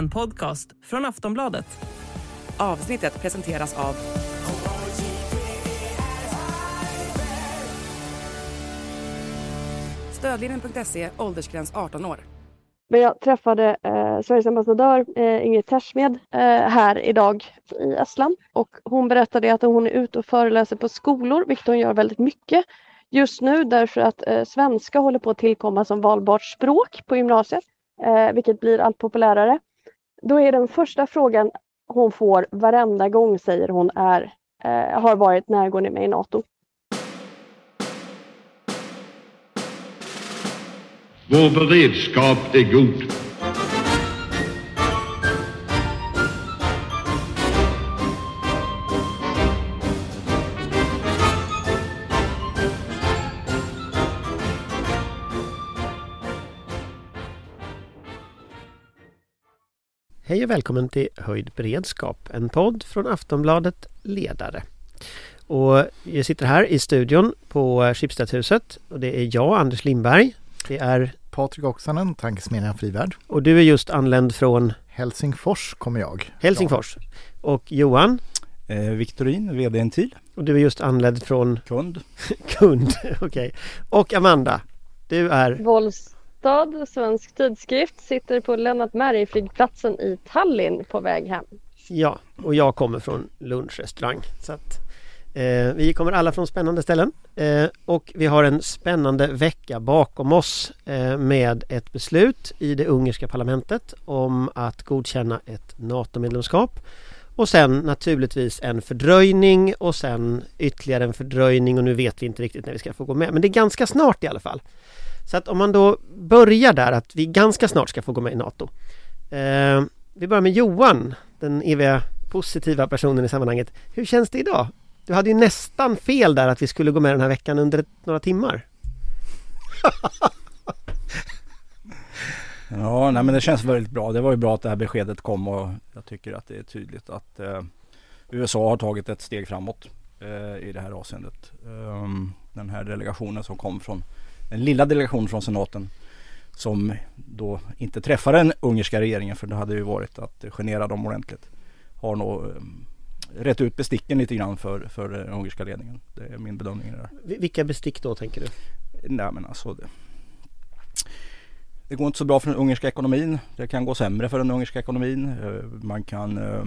En podcast från Aftonbladet. Avsnittet presenteras av Stödlinjen.se, åldersgräns 18 år. Men jag träffade eh, Sveriges ambassadör eh, Ingrid Tersmed eh, här idag i Estland och hon berättade att hon är ute och föreläser på skolor, vilket hon gör väldigt mycket just nu därför att eh, svenska håller på att tillkomma som valbart språk på gymnasiet, eh, vilket blir allt populärare. Då är den första frågan hon får varenda gång, säger hon, är eh, har varit när går ni med i Nato? Vår beredskap är god. Hej och välkommen till Höjd beredskap, en podd från Aftonbladet Ledare. Och jag sitter här i studion på Schibstedhuset och det är jag, Anders Lindberg. Det är Patrik Oksanen, Tankesmedjan Frivärd. och du är just anländ från Helsingfors kommer jag. Helsingfors. Och Johan, Eh, Victorin, VD Entil, och du är just anländ från kund. kund. Okej. Och Amanda, du är Wollstad, Svensk Tidskrift, sitter på Lennart Meri-flygplatsen i Tallinn på väg hem. Ja, och jag kommer från lunchrestaurang. Så att, eh, vi kommer alla från spännande ställen. Eh, och vi har en spännande vecka bakom oss eh, med ett beslut i det ungerska parlamentet om att godkänna ett NATO-medlemskap. Och sen naturligtvis en fördröjning och sen ytterligare en fördröjning och nu vet vi inte riktigt när vi ska få gå med. Men det är ganska snart i alla fall. Så att om man då börjar där att vi ganska snart ska få gå med i NATO. Eh, vi börjar med Johan, den eviga positiva personen i sammanhanget. Hur känns det idag? Du hade ju nästan fel där att vi skulle gå med den här veckan under ett, några timmar. Ja, nej, men det känns väldigt bra. Det var ju bra att det här beskedet kom och jag tycker att det är tydligt att eh, USA har tagit ett steg framåt eh, i det här avseendet. Ehm, den här delegationen som kom från den lilla delegationen från senaten som då inte träffade den ungerska regeringen för det hade ju varit att genera dem ordentligt. Har nog eh, rätt ut besticken lite grann för, för den ungerska ledningen. Det är min bedömning. där. Vi- Vilka bestick då tänker du? Nej men alltså det, det går inte så bra för den ungerska ekonomin. Det kan gå sämre för den ungerska ekonomin. Eh, Man kan eh,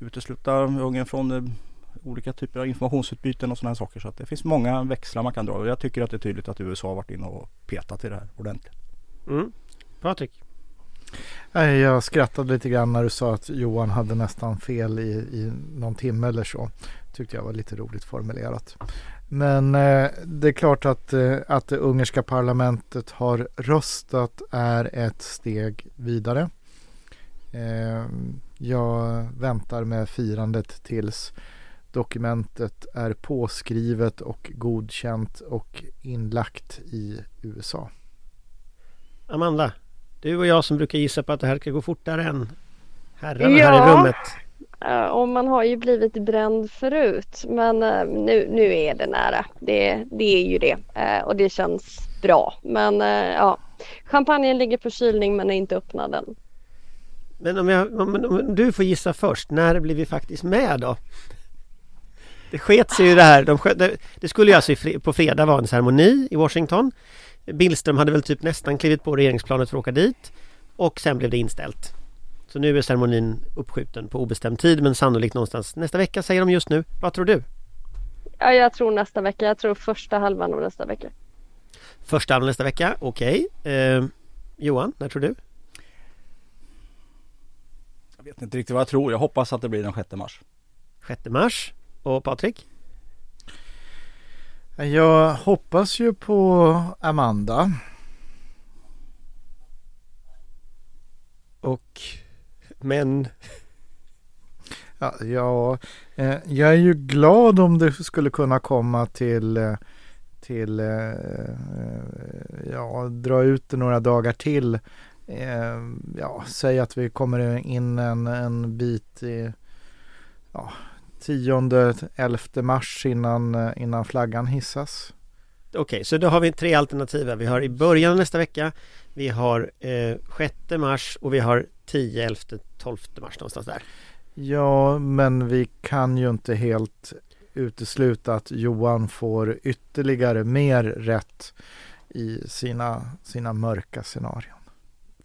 utesluta Ungern från eh, olika typer av informationsutbyten och sådana här saker. Så att det finns många växlar man kan dra. Och jag tycker att det är tydligt att USA har varit inne och petat i det här ordentligt. Mm. Patrik? Nej, Jag skrattade lite grann när du sa att Johan hade nästan fel i, i någon timme eller så. Tyckte jag var lite roligt formulerat. Men eh, det är klart att, eh, att det ungerska parlamentet har röstat är ett steg vidare. Eh, jag väntar med firandet tills dokumentet är påskrivet och godkänt och inlagt i USA. Amanda? Du och jag som brukar gissa på att det här ska gå fortare än herrarna här Ja. i rummet. Och man har ju blivit bränd förut men eh, nu, nu är det nära. Det, det är ju det Eh, och det känns bra. Men eh, ja, champagnen ligger på kylning men är inte öppnad än. Men om, jag, om, om du får gissa först, när blir vi faktiskt med då? Det sket sig ju det här. De sköt, det, det skulle ju alltså i på fredag vara en ceremoni i Washington. Billström hade väl typ nästan klivit på regeringsplanet för att åka dit. Och sen blev det inställt. Så nu är ceremonin uppskjuten på obestämd tid men sannolikt någonstans nästa vecka säger de just nu. Vad tror du? Ja, jag tror nästa vecka. Jag tror första halvan av nästa vecka. Första halvan nästa vecka, okej. Eh, Johan, när tror du? Jag vet inte riktigt vad jag tror. Jag hoppas att det blir den 6 mars. 6 mars. Och Patrik? Jag hoppas ju på Amanda. Och men Ja, ja eh, jag är ju glad om det skulle kunna komma till, eh, till eh, eh, ja, dra ut det några dagar till. Eh, ja, säg att vi kommer in en, en bit i ja, 10 11 mars innan, eh, innan flaggan hissas. Okej, så då har vi tre alternativ här. Vi har i början av nästa vecka Vi har eh, 6 mars och vi har 10, 11, 12 mars någonstans där. Ja, men vi kan ju inte helt utesluta att Johan får ytterligare mer rätt i sina, sina mörka scenarion.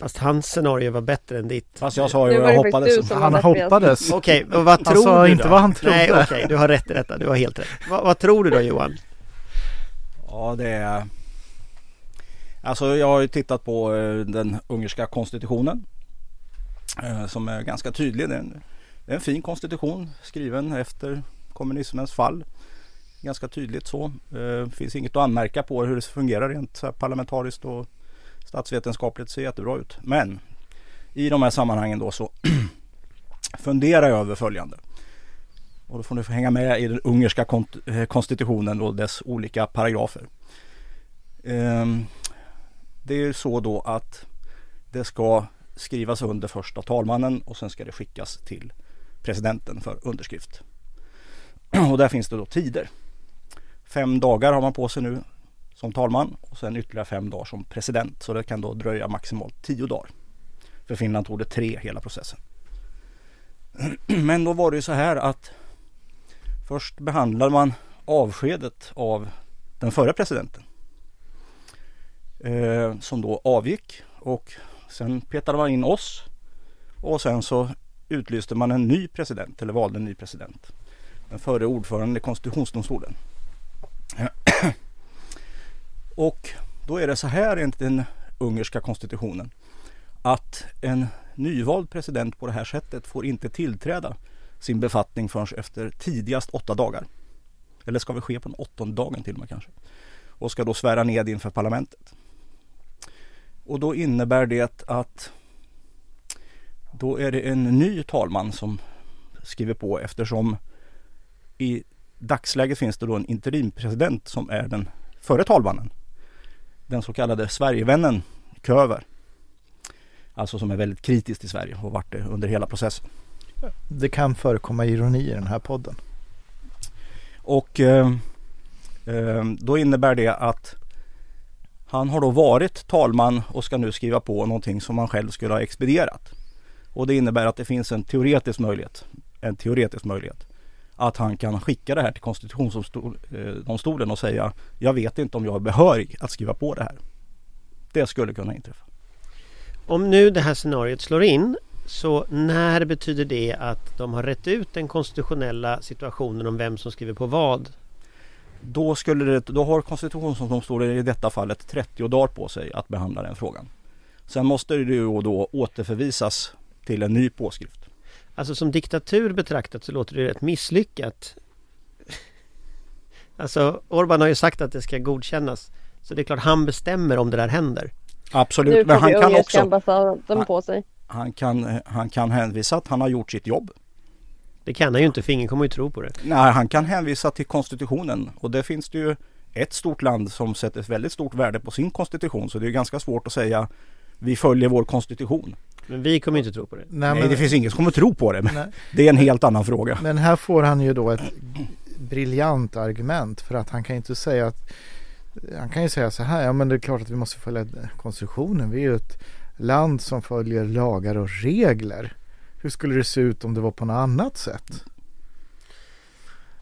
Fast hans scenario var bättre än ditt. Fast jag sa ju vad jag hoppades. Han hoppades. Okej, och vad tror sa du inte då? vad han trodde. Nej, okej, du har rätt i detta. Du har helt rätt. Vad, vad tror du då Johan? Ja det är Alltså jag har ju tittat på eh, den ungerska konstitutionen. eh, Som är ganska tydlig. Det är en, det är en fin konstitution skriven efter kommunismens fall. Ganska tydligt så. Det finns inget att anmärka på hur det fungerar rent parlamentariskt och statsvetenskapligt ser jättebra ut. Men i de här sammanhangen då så funderar jag över följande. Och då får ni få hänga med i den ungerska kont- eh, konstitutionen och dess olika paragrafer. Ehm, Det är ju så då att det ska skrivas under första talmannen och sen ska det skickas till presidenten för underskrift. Och där finns det då tider. Fem dagar har man på sig nu som talman och sen ytterligare fem dagar som president. Så det kan då dröja maximalt tio dagar. För Finland tog det tre hela processen. Men då var det ju så här att först behandlade man avskedet av den förra presidenten. Eh, som då avgick och sen petade man in oss och sen så utlyste man en ny president eller valde en ny president. Den förre ordföranden i konstitutionsdomstolen och då är det så här enligt den ungerska konstitutionen att en nyvald president på det här sättet får inte tillträda sin befattning förrän efter tidigast åtta dagar. Eller ska väl ske på den åttonde dagen till och med kanske. Och ska då svära ned inför parlamentet. Och då innebär det att då är det en ny talman som skriver på eftersom i dagsläget finns det då en interimpresident som är den förre talmannen. Den så kallade Sverigevännen Köver. Alltså som är väldigt kritisk till Sverige och varit det under hela processen. Det kan förekomma ironi i den här podden. Och eh, eh, då innebär det att han har då varit talman och ska nu skriva på någonting som han själv skulle ha expedierat. Och det innebär att det finns en teoretisk möjlighet, en teoretisk möjlighet att han kan skicka det här till konstitutionsdomstolen och säga jag vet inte om jag är behörig att skriva på det här. Det skulle kunna inträffa. Om nu det här scenariot slår in så när betyder det att de har rätt ut den konstitutionella situationen om vem som skriver på vad? Då, skulle det, då har konstitutionsdomstolen i detta fallet 30 dagar på sig att behandla den frågan. Sen måste det ju då återförvisas till en ny påskrift. Alltså som diktatur betraktat så låter det rätt misslyckat. Alltså Orban har ju sagt att det ska godkännas. Så det är klart han bestämmer om det där händer. Nu Absolut, men han kan också Han- på sig. han kan, han kan hänvisa att han har gjort sitt jobb. Det kan han ju inte för ingen kommer ju tro på det. Nej, han kan hänvisa till konstitutionen och det finns det ju ett stort land som sätter ett väldigt stort värde på sin konstitution så det är ganska svårt att säga vi följer vår konstitution. Men vi kommer inte tro på det. Nej, Nej, men, det finns ingen som kommer tro på det men nej, det är en helt annan fråga. men här får han ju då ett briljant argument för att han kan inte säga att han kan ju säga så här, ja men det är klart att vi måste följa konstitutionen. Vi är ju ett land som följer lagar och regler. Hur skulle det se ut om det var på något annat sätt?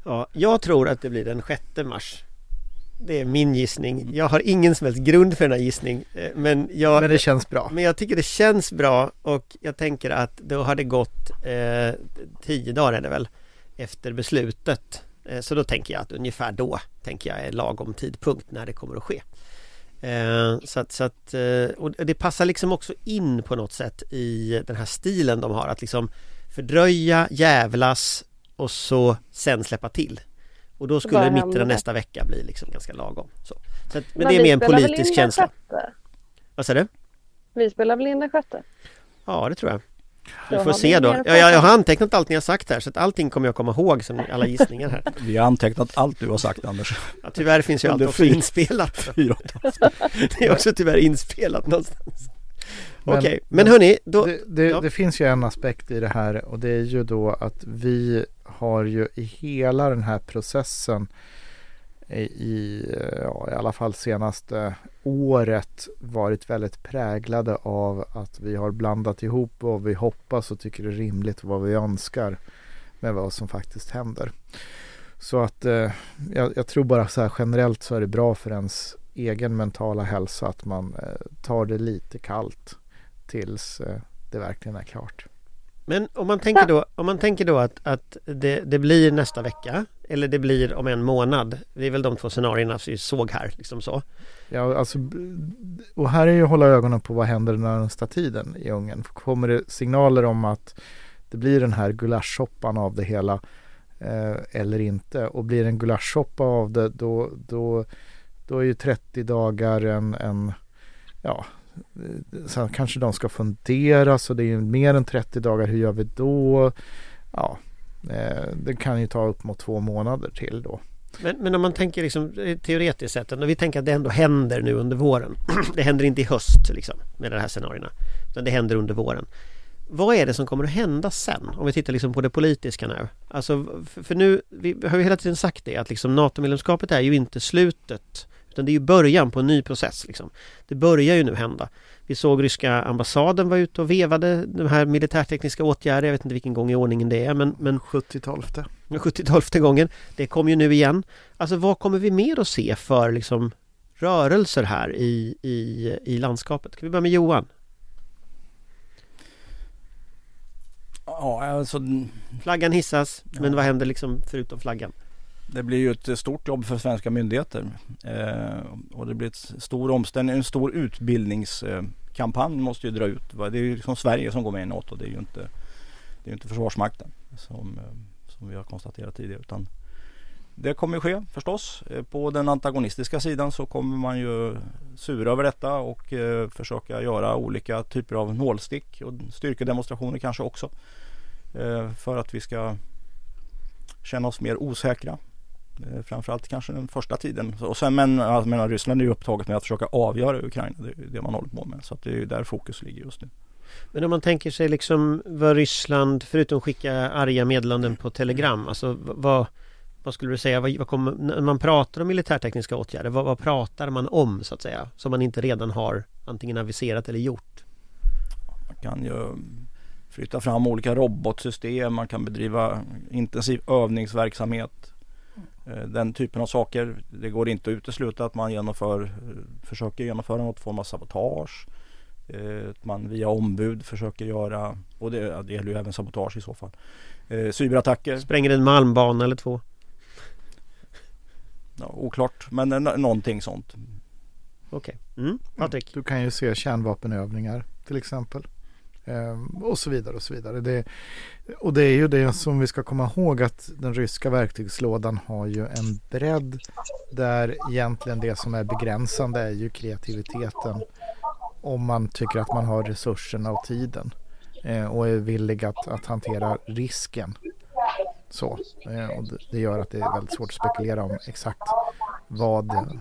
Ja, jag tror att det blir den 6 mars. Det är min gissning. Jag har ingen som helst grund för den här gissning. eh, Men jag, Men det känns bra. men jag tycker det känns bra och jag tänker att då har det gått eh, tio dagar är det väl efter beslutet. Eh, så då tänker jag att ungefär då tänker jag är lagom tidpunkt när det kommer att ske. Eh, så att, så att, eh, och det passar liksom också in på något sätt i den här stilen de har att liksom fördröja, jävlas och så sen släppa till. Och då skulle mitten av nästa vecka bli liksom ganska lagom. Så, så att, men, Men det är mer en politisk känsla. sjätte? Vad säger du? Vi spelar väl in den sjätte? Ja, det tror jag. Vi har får se då. Ja, jag, jag har antecknat allting jag sagt här så att allting kommer jag komma ihåg som alla gissningar här. Vi har antecknat allt du har sagt Anders. Ja, tyvärr finns ju allt också inspelat. Det är också tyvärr inspelat någonstans. Men- Okej, men hörni, då... Det, det, ja. det finns ju en aspekt i det här och det är ju då att vi har ju i hela den här processen i, ja, i alla fall senaste året varit väldigt präglade av att vi har blandat ihop vad vi hoppas och tycker är rimligt och vad vi önskar med vad som faktiskt händer. Så att eh, jag, jag, tror bara så här generellt så är det bra för ens egen mentala hälsa att man eh, tar det lite kallt tills eh, det verkligen är klart. Men om man tänker då, om man tänker då att, att det, det, blir nästa vecka eller det blir om en månad. Det är väl de två scenarierna vi såg här. Liksom så. Ja, alltså, och här är ju att hålla ögonen på vad händer den närmsta tiden i Ungern. Kommer det signaler om att det blir den här gulaschsoppan av det hela eh, eller inte? Och blir det en gulaschsoppa av det då, då, då är ju 30 dagar en, en ja, Sen kanske de ska fundera så det är mer än 30 dagar. Hur gör vi då? Ja, eh, det kan ju ta upp mot två månader till då. Men, men om man tänker liksom, eh, teoretiskt sett, och vi tänker att det ändå händer nu under våren. det händer inte i höst liksom, med de här scenarierna. Utan det händer under våren. Vad är det som kommer att hända sen? Om vi tittar liksom på det politiska nu. Alltså, för, för nu, vi har ju hela tiden sagt det att liksom NATO-medlemskapet är ju inte slutet utan det är ju början på en ny process. Liksom. Det börjar ju nu hända. Vi såg ryska ambassaden var ute och vevade de här militärtekniska åtgärder. Jag vet inte vilken gång i ordningen det är men... men 70-12. 70-12 gången. Det kommer ju nu igen. Alltså vad kommer vi mer att se för liksom rörelser här i, i, i landskapet? Kan vi börja med Johan? Ja, alltså... Flaggan hissas, ja. men vad händer liksom förutom flaggan? Det blir ju ett stort jobb för svenska myndigheter. Eh, och det blir ett stor omställning, en stor utbildningskampanj måste ju dra ut. Det är ju liksom Sverige som går med i NATO. Det är ju inte, det är inte Försvarsmakten som, eh, som vi har konstaterat tidigare. Utan det kommer ske förstås. Eh, på den antagonistiska sidan så kommer man ju sura över detta och eh, försöka göra olika typer av nålstick och styrkedemonstrationer kanske också. Eh, för att vi ska känna oss mer osäkra framförallt kanske den första tiden. Och sen, men menar, Ryssland är ju upptaget med att försöka avgöra Ukraina. Det är det man håller på med. Så att det är där fokus ligger just nu. Men om man tänker sig liksom vad Ryssland, förutom skicka arga meddelanden på telegram, alltså vad, vad skulle du säga, vad, vad kommer, när man pratar om militärtekniska åtgärder, vad, vad, pratar man om så att säga? Som man inte redan har antingen aviserat eller gjort? Man kan ju flytta fram olika robotsystem, man kan bedriva intensiv övningsverksamhet. Eh, den typen av saker. Det går inte att utesluta att man genomför, försöker genomföra något form av sabotage. Eh, att man via ombud försöker göra, och det, det gäller ju även sabotage i så fall. Eh, cyberattacker. Spränger en malmbana eller två? Ja, oklart, men någonting sånt. Okej. Okay. Mm. Patrik? Du kan ju se kärnvapenövningar till exempel. Ehm, och så vidare och så vidare. Det, och det är ju det som vi ska komma ihåg att den ryska verktygslådan har ju en bredd där egentligen det som är begränsande är ju kreativiteten om man tycker att man har resurserna och tiden eh, och är villig att, att hantera risken. Så, eh, och det, det gör att det är väldigt svårt att spekulera om exakt vad,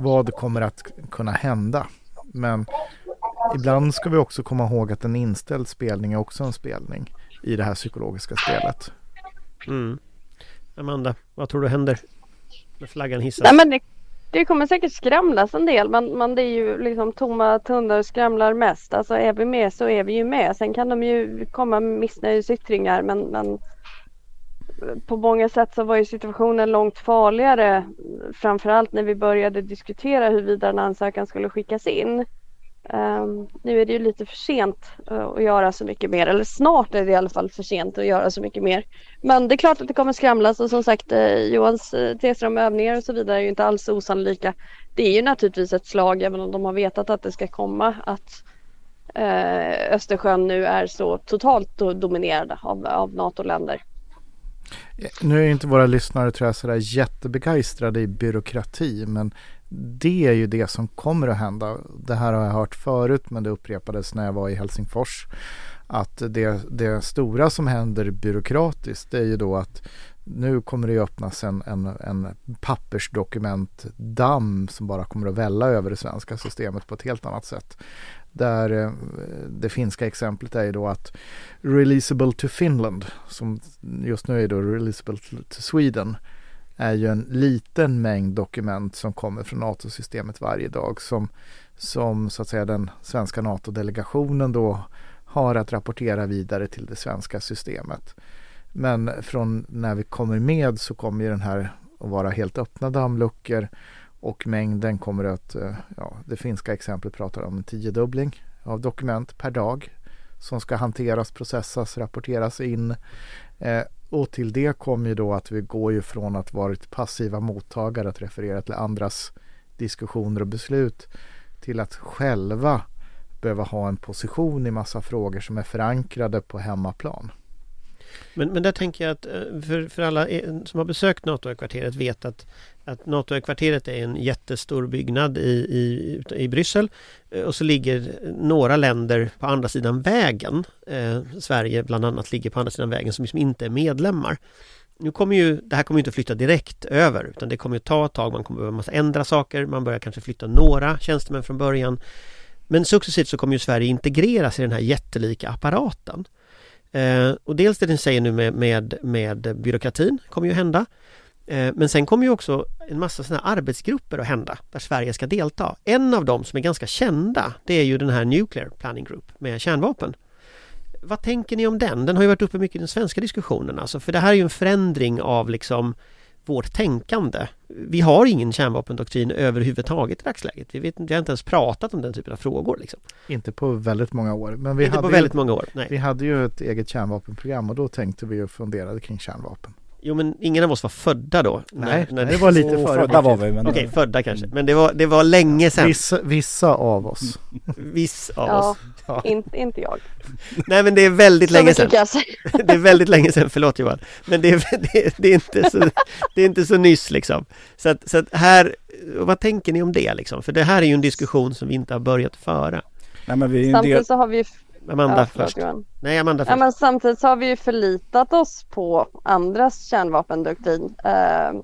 vad kommer att kunna hända. Men ibland ska vi också komma ihåg att en inställd spelning är också en spelning i det här psykologiska spelet. Mm. Amanda, vad tror du händer när flaggan hissas? Nej, men det, det kommer säkert skramlas en del men, men det är ju liksom tomma tunnor skramlar mest. Alltså är vi med så är vi ju med. Sen kan de ju komma med missnöjesyttringar men, men på många sätt så var ju situationen långt farligare. Framförallt när vi började diskutera huruvida en ansökan skulle skickas in. Um, nu är det ju lite för sent uh, att göra så mycket mer, eller snart är det i alla fall för sent att göra så mycket mer. Men det är klart att det kommer skramlas och som sagt uh, Johans eh, uh, teser om övningar och så vidare är ju inte alls osannolika. Det är ju naturligtvis ett slag, även om de har vetat att det ska komma, att uh, Östersjön nu är så totalt dominerad av, av NATO-länder. Nu är inte våra lyssnare tror jag sådär jättebegeistrade i byråkrati men det är ju det som kommer att hända. Det här har jag hört förut men det upprepades när jag var i Helsingfors. Att det, det stora som händer byråkratiskt det är ju då att nu kommer det ju öppnas en, en, en pappersdokumentdamm som bara kommer att välla över det svenska systemet på ett helt annat sätt. Där eh, det finska exemplet är ju då att Releasable to Finland som just nu är då Releasable to Sweden är ju en liten mängd dokument som kommer från NATO-systemet varje dag som, som så att säga den svenska NATO-delegationen då har att rapportera vidare till det svenska systemet. Men från när vi kommer med så kommer ju den här att vara helt öppna dammluckor och mängden kommer att, eh, ja, det finska exemplet pratar om en tiodubbling av dokument per dag som ska hanteras, processas, rapporteras in. Eh, och till det kommer ju då att vi går ju från att varit passiva mottagare att referera till andras diskussioner och beslut till att själva behöva ha en position i massa frågor som är förankrade på hemmaplan. Men, men där tänker jag att eh, för, för alla som har besökt NATO-kvarteret vet att, att NATO-kvarteret är en jättestor byggnad i, i, i Bryssel eh, och så ligger några länder på andra sidan vägen. Eh, Sverige bland annat ligger på andra sidan vägen som liksom inte är medlemmar. Nu kommer ju, det här kommer inte flytta direkt över utan det kommer att ta ett tag, man kommer behöva ändra saker, man börjar kanske flytta några tjänstemän från början. Men successivt så kommer ju Sverige integreras i den här jättelika apparaten. Eh, och dels det ni säger nu med, med, med byråkratin kommer ju hända. Eh, men sen kommer ju också en massa sådana arbetsgrupper att hända där Sverige ska delta. En av dem som är ganska kända det är ju den här Nuclear Planning Group med kärnvapen. Vad tänker ni om den? Den har ju varit uppe mycket i den svenska diskussionen alltså, för det här är ju en förändring av liksom vårt tänkande. Vi har ingen kärnvapendoktrin överhuvudtaget i dagsläget. Vi, vet, vi har inte ens pratat om den typen av frågor. Liksom. Inte på väldigt många år. Men vi inte hade på väldigt ju, många år. Nej. Vi hade ju ett eget kärnvapenprogram och då tänkte vi och funderade kring kärnvapen. Jo men ingen av oss var födda då. Nej, när, när det var lite före. Födda var vi. Men Okej, födda kanske. Men det var, det var länge sedan. Vissa, vissa av oss. Viss av Ja, oss. Ja. in, inte jag. Nej men det är väldigt Så länge sedan. Det är väldigt länge sedan, förlåt Johan. Men det är, det, är- det är, inte, så, det är inte så nyss liksom. Så att, så att här, vad tänker ni om det liksom? För det här är ju en diskussion som vi inte har börjat föra. Nej men vi är en del, Samtidigt så har vi ju Amanda Ja, först. Johan. Nej, Amanda Ja, först. men samtidigt har vi ju förlitat oss på andras kärnvapendoktrin. Eh,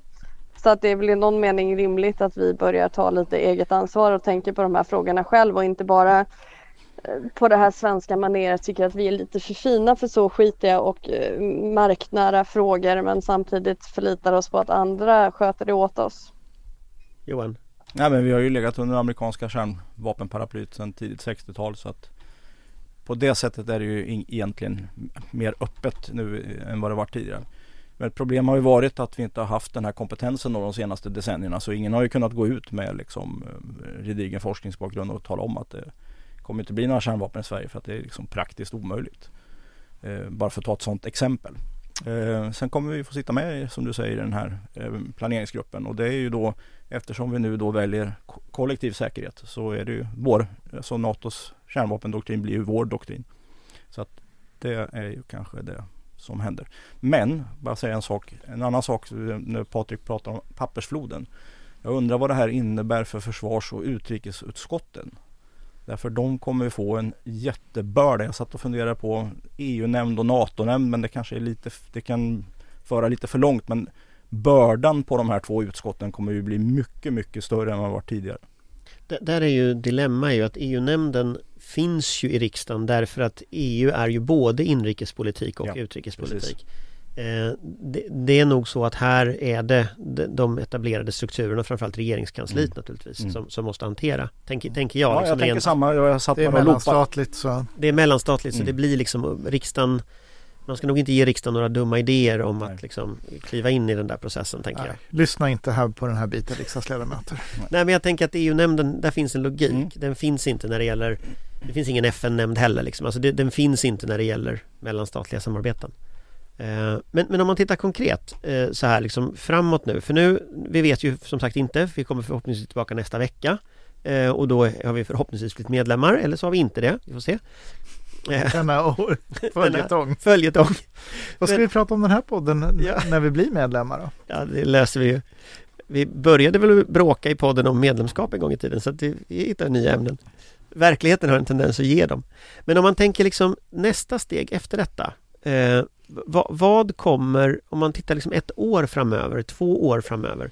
så att det är väl i någon mening rimligt att vi börjar ta lite eget ansvar och tänker på de här frågorna själv och inte bara eh, på det här svenska maneret tycker att vi är lite för fina för så skitiga och eh, marknära frågor men samtidigt förlitar oss på att andra sköter det åt oss. Johan. nej men vi har ju legat under amerikanska kärnvapenparaplyet sedan tidigt 60-tal så att på det sättet är det ju egentligen mer öppet nu eh, än vad det varit tidigare. Men ett problem har ju varit att vi inte har haft den här kompetensen de senaste decennierna så ingen har ju kunnat gå ut med liksom eh, gedigen forskningsbakgrund och tala om att det kommer inte bli några kärnvapen i Sverige för att det är liksom praktiskt omöjligt. Eh, bara för att ta ett sådant exempel. Eh, sen kommer vi få sitta med i, som du säger i den här eh, planeringsgruppen och det är ju då eftersom vi nu då väljer kollektiv säkerhet så är det ju vår, alltså NATOs kärnvapendoktrin blir ju vår doktrin. Så att det är ju kanske det som händer. Men, bara säga en sak, en annan sak eh, när Patrik pratar om pappersfloden. Jag undrar vad det här innebär för försvars och utrikesutskotten. Därför de kommer få en jättebörda. Jag satt och funderade på EU-nämnd och NATO-nämnd men det kanske är lite, det kan föra lite för långt. Men bördan på de här två utskotten kommer ju bli mycket, mycket större än vad det varit tidigare. D- Där är ju dilemma är ju att EU-nämnden finns ju i riksdagen därför att EU är ju både inrikespolitik och Ja, utrikespolitik. Eh, det, det är nog så att här är det de- de etablerade strukturerna, framförallt regeringskansliet Mm. naturligtvis, Mm. som, som måste hantera. Tänker, tänker jag. Ja, liksom jag tänker rent- samma. Jag satt Det är mellanstatligt så det är mellanstatligt så Mm. det blir liksom riksdagen Man ska nog inte ge riksdagen några dumma idéer om Nej. att liksom kliva in i den där processen tänker jag. nej, lyssna inte här på den här biten riksdagsledamöter. Nej men jag tänker att EU-nämnden, där finns en logik. Mm. Den finns inte när det gäller Det finns ingen FN-nämnd heller liksom. Alltså det, den finns inte när det gäller mellanstatliga samarbeten. Eh, men, men om man tittar konkret eh, så här liksom framåt nu. För nu, vi vet ju som sagt inte. Vi kommer förhoppningsvis tillbaka nästa vecka. Eh, och då har vi förhoppningsvis blivit medlemmar eller så har vi inte det. Vi får se. Denna år- följetong. Följetong. Vad ska Men- vi prata om den här podden Ja. när vi blir medlemmar då? Ja, det löser vi ju. Vi började väl bråka i podden om medlemskap en gång i tiden så att vi hittar nya ämnen. Verkligheten har en tendens att ge dem. Men om man tänker liksom nästa steg efter detta. Va, vad, vad kommer, om man tittar liksom ett år framöver, två år framöver.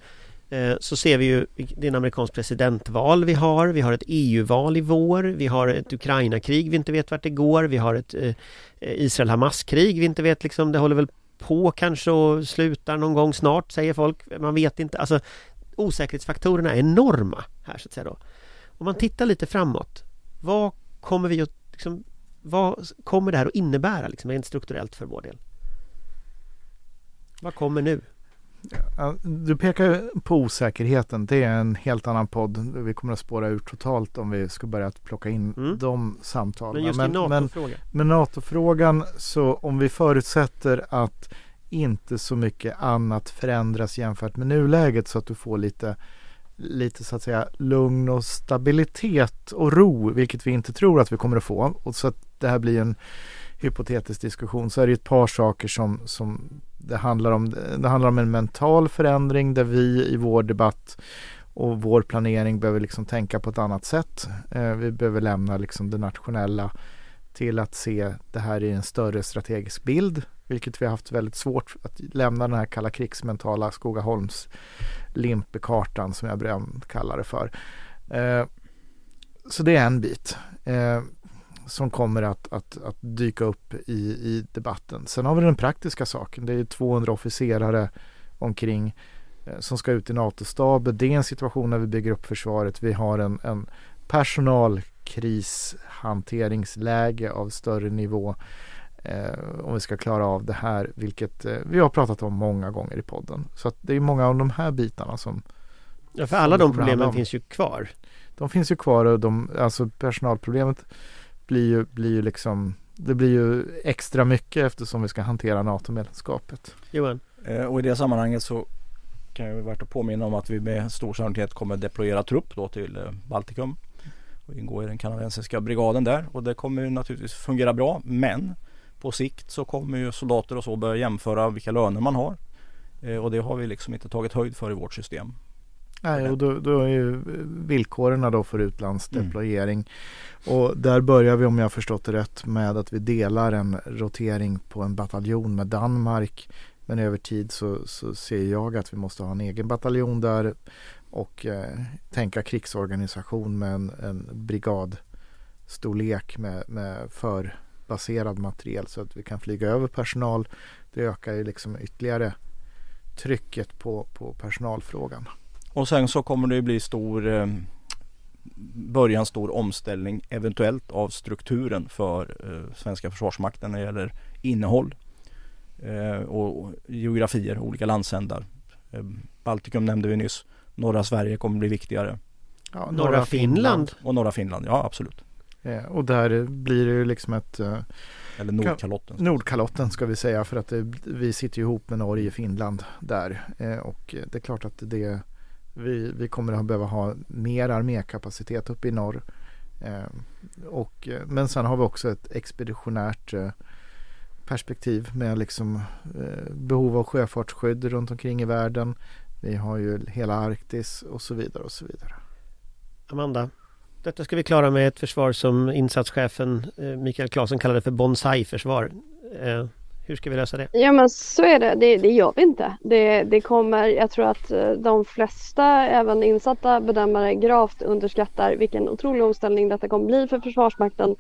Eh, så ser vi ju, det är en amerikansk presidentval vi har, vi har ett EU-val i vår, vi har ett Ukraina-krig vi inte vet vart det går, vi har ett eh, Israel-Hamas-krig vi inte vet liksom, det håller väl på kanske och slutar någon gång snart säger folk. Man vet inte. Alltså osäkerhetsfaktorerna är enorma här så att säga då. Om man tittar lite framåt. Vad kommer vi att liksom, vad kommer det här att innebära liksom, rent strukturellt för vår del? Vad kommer nu? Du pekar på osäkerheten. Det är en helt annan podd. Vi kommer att spåra ur totalt om vi ska börja plocka in Mm. de samtalen. Men just men, NATO-frågan. med NATO-frågan så om vi förutsätter att inte så mycket annat förändras jämfört med nuläget så att du får lite lite så att säga lugn och stabilitet och ro, vilket vi inte tror att vi kommer att få. Och så att det här blir en hypotetisk diskussion så är det ett par saker som, som det handlar om. Det handlar om en mental förändring där vi i vår debatt och vår planering behöver liksom tänka på ett annat sätt. Eh, vi behöver lämna liksom det nationella till att se det här i en större strategisk bild, vilket vi har haft väldigt svårt att lämna den här kalla krigsmentala Skogaholms limpekartan som jag brukar kalla det för. Eh, så det är en bit eh, som kommer att, att, att dyka upp i, i debatten. Sen har vi den praktiska saken. Det är 200 officerare omkring eh, som ska ut i NATO-staben. Det är en situation när vi bygger upp försvaret. Vi har en, en personalkrishanteringsläge av större nivå eh, om vi ska klara av det här, vilket eh, vi har pratat om många gånger i podden. Så att det är många av de här bitarna som Ja, för alla de problemen finns ju kvar. de finns ju kvar och de, alltså personalproblemet blir ju, blir ju liksom det blir ju extra mycket eftersom vi ska hantera NATO-medlemskapet. Johan? Eh, Och i det sammanhanget så kan jag värt att påminna om att vi med stor sannolikhet kommer deployera trupp då till eh, Baltikum och ingå i den kanadensiska brigaden där och det kommer ju naturligtvis fungera bra men på sikt så kommer ju soldater och så börja jämföra vilka löner man har Eh, och det har vi liksom inte tagit höjd för i vårt system. Nej, och då, då är ju villkoren då för utlandsdeployering. Och där börjar vi om jag har förstått det rätt med att vi delar en rotering på en bataljon med Danmark. Men över tid så, så ser jag att vi måste ha en egen bataljon där och eh, tänka krigsorganisation med en, en brigadstorlek med, med förbaserad materiel så att vi kan flyga över personal. Det ökar ju liksom ytterligare trycket på, på personalfrågan. Och sen så kommer det bli stor eh, början stor omställning eventuellt av strukturen för eh, svenska försvarsmakten när det gäller innehåll eh, och, geografier, olika landsändar. Baltikum nämnde vi nyss. Norra Sverige kommer bli viktigare Ja, Norra Finland? och norra Finland, ja absolut. Eh, och där blir det ju liksom ett eh, Eller Nordkalotten. Nordkalotten ska vi säga för att det, vi sitter ju ihop med Norge och Finland där. Eh, och det är klart att det vi, vi kommer att behöva ha mer armékapacitet uppe i norr. Och, men sen har vi också ett expeditionärt perspektiv med liksom eh, behov av sjöfartsskydd runt omkring i världen. Vi har ju hela Arktis och så vidare och så vidare. Amanda? Detta ska vi klara med ett försvar som insatschefen eh, Mikael Claesson kallade för bonsai-försvar. Eh, hur ska vi lösa det? Ja men så är det, det, det gör vi inte. Det, det kommer, jag tror att eh, de flesta, även insatta bedömare, gravt underskattar vilken otrolig omställning detta kommer bli för Försvarsmakten.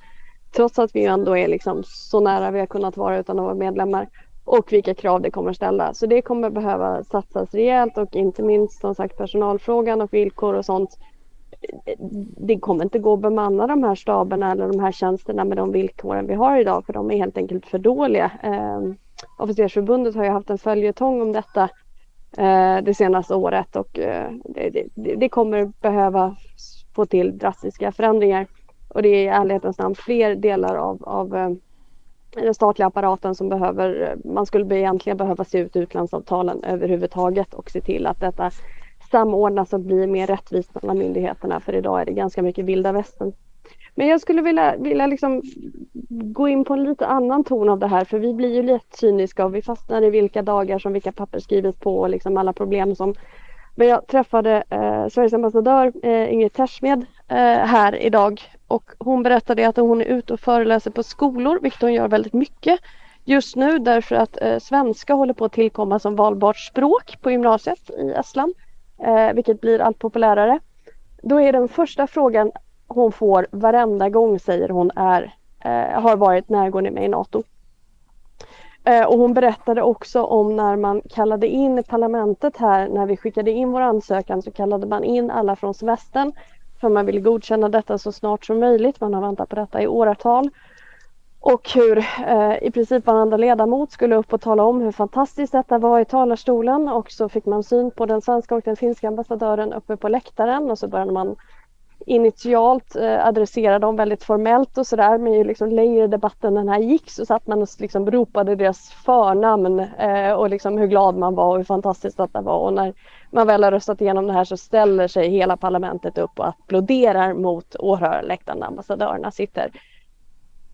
Trots att vi ju ändå är liksom så nära vi har kunnat vara utan att vara medlemmar. Och vilka krav det kommer ställa. Så det kommer behöva satsas rejält och inte minst som sagt personalfrågan och villkor och sånt. Det kommer inte gå att bemanna de här staberna eller de här tjänsterna med de villkoren vi har idag för de är helt enkelt för dåliga. Eh, Officersförbundet har ju haft en följetong om detta eh, det senaste året och eh, det, det, det kommer behöva få till drastiska förändringar. Och det är i ärlighetens namn fler delar av, av eh, den statliga apparaten som behöver, eh, man skulle egentligen behöva se ut utlandsavtalen överhuvudtaget och se till att detta samordnas och blir mer rättvist mellan myndigheterna för idag är det ganska mycket vilda västern. Men jag skulle vilja, vilja liksom gå in på en lite annan ton av det här för vi blir ju lite cyniska och vi fastnar i vilka dagar som vilka papper skrivits på och liksom alla problem som men jag träffade eh, Sveriges ambassadör eh, Ingrid Tersmed eh, här idag och hon berättade att hon är ute och föreläser på skolor, vilket hon gör väldigt mycket just nu därför att eh, svenska håller på att tillkomma som valbart språk på gymnasiet i Estland, eh, vilket blir allt populärare. Då är den första frågan hon får varenda gång säger hon är eh, har varit när går ni med i NATO? Eh, och hon berättade också om när man kallade in parlamentet här, när vi skickade in vår ansökan så kallade man in alla från semestern för man ville godkänna detta så snart som möjligt. Man har väntat på detta i åratal. Och hur eh, i princip varenda ledamot skulle upp och tala om hur fantastiskt detta var i talarstolen. Och så fick man syn på den svenska och den finska ambassadören uppe på läktaren. Och så började man initialt eh, adressera dem väldigt formellt och sådär. Men ju liksom längre debatten den här gick så satt man och liksom ropade deras förnamn eh, och liksom hur glad man var och hur fantastiskt detta var. Och när man väl har röstat igenom det här så ställer sig hela parlamentet upp och applåderar mot åhörarläktaren där ambassadörerna sitter.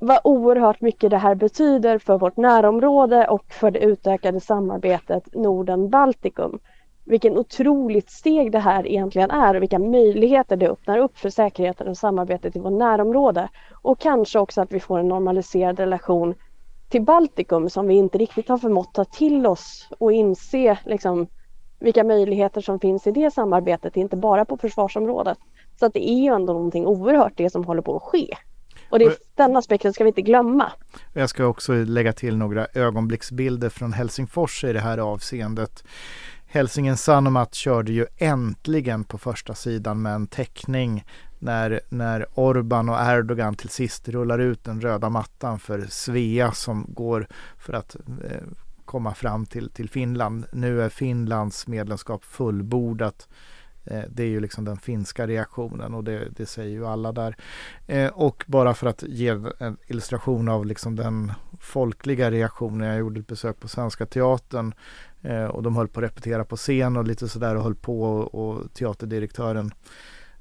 Vad oerhört mycket det här betyder för vårt närområde och för det utökade samarbetet Norden-Baltikum vilken otroligt steg det här egentligen är och vilka möjligheter det öppnar upp för säkerheten och samarbetet i vårt närområde. Och kanske också att vi får en normaliserad relation till Baltikum som vi inte riktigt har förmått ta till oss och inse liksom, vilka möjligheter som finns i det samarbetet, inte bara på försvarsområdet. Så att det är ju ändå någonting oerhört det som håller på att ske. Och det är den aspekten ska vi inte glömma. Jag ska också lägga till några ögonblicksbilder från Helsingfors i det här avseendet. Hälsingen Sanomat körde ju äntligen på första sidan med en teckning när, när Orban och Erdogan till sist rullar ut den röda mattan för Svea som går för att eh, komma fram till, till Finland. Nu är Finlands medlemskap fullbordat. Eh, det är ju liksom den finska reaktionen och det, det säger ju alla där. Eh, och bara för att ge en illustration av liksom den folkliga reaktionen. Jag gjorde ett besök på Svenska Teatern eh, och de höll på att repetera på scen och lite sådär och höll på och, och teaterdirektören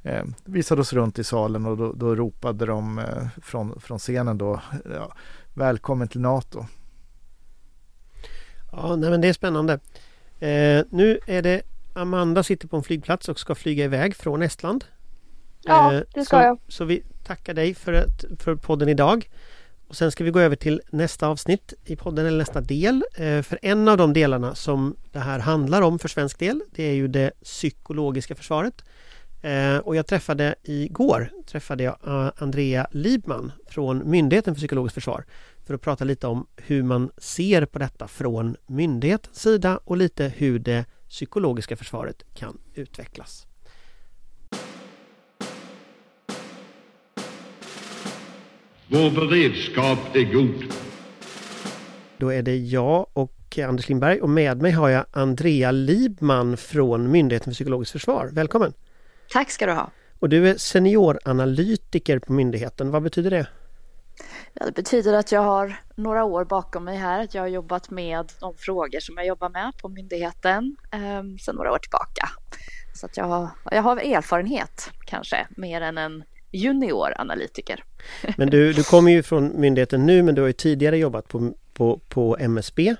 eh, visade oss runt i salen och då, då ropade de eh, från, från scenen då ja, Välkommen till NATO. Ja, nej men det är spännande. Eh, nu är det Amanda sitter på en flygplats och ska flyga iväg från Estland. Ja, eh, det ska så, jag. Så vi tackar dig för, ett, för podden idag. Och sen ska vi gå över till nästa avsnitt i podden, eller nästa del. Eh, för en av de delarna som det här handlar om för svensk del, det är ju det psykologiska försvaret. Eh, och jag träffade igår träffade jag Andrea Libman från Myndigheten för psykologiskt försvar för att prata lite om hur man ser på detta från myndighetens sida och lite hur det psykologiska försvaret kan utvecklas. Vår beredskap är god. Då är det jag och Anders Lindberg och med mig har jag Andrea Libman från Myndigheten för psykologiskt försvar. Välkommen! Tack ska du ha! Och du är senioranalytiker på myndigheten. Vad betyder det? Ja, det betyder att jag har några år bakom mig här. Jag har jobbat med de frågor som jag jobbar med på myndigheten eh, sedan några år tillbaka. Så att jag, har, jag har erfarenhet kanske mer än en junioranalytiker. Men du, du kommer ju från myndigheten nu men du har ju tidigare jobbat på, på, på MSB.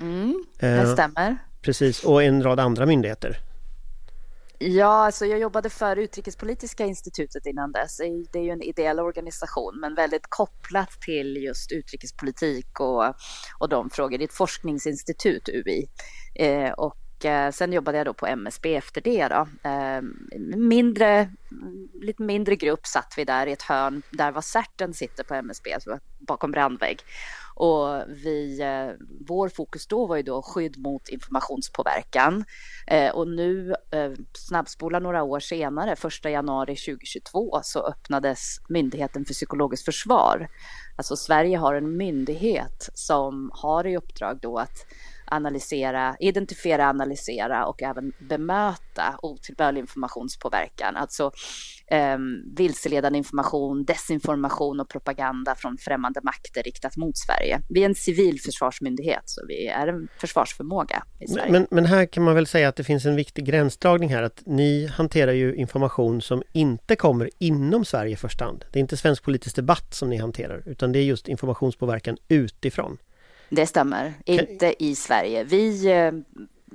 Mm, det eh, stämmer. Precis, och en rad andra myndigheter. Ja, alltså jag jobbade för Utrikespolitiska institutet innan dess. Det är ju en ideell organisation, men väldigt kopplat till just utrikespolitik och, och de frågor. Det är ett forskningsinstitut, UI. Eh, och Eh, sen jobbade jag då på MSB efter det. Då. Ehm, mindre, lite mindre grupp satt vi där i ett hörn där var Särten sitter på MSB, alltså bakom brandvägg. Och vi, eh, vår fokus då var ju då skydd mot informationspåverkan. Eh, och nu, eh, snabbspola några år senare, 1 januari 2022, så öppnades Myndigheten för psykologiskt försvar. Alltså Sverige har en myndighet som har i uppdrag då att analysera, identifiera, analysera och även bemöta otillbörlig informationspåverkan. Alltså eh, vilseledande information, desinformation och propaganda från främmande makter riktat mot Sverige. Vi är en civil försvarsmyndighet så vi är en försvarsförmåga i Sverige. Men, men här kan man väl säga att det finns en viktig gränsdragning här att ni hanterar ju information som inte kommer inom Sverige i första hand. Det är inte svensk politisk debatt som ni hanterar utan det är just informationspåverkan utifrån. Det stämmer, inte i Sverige. Vi eh,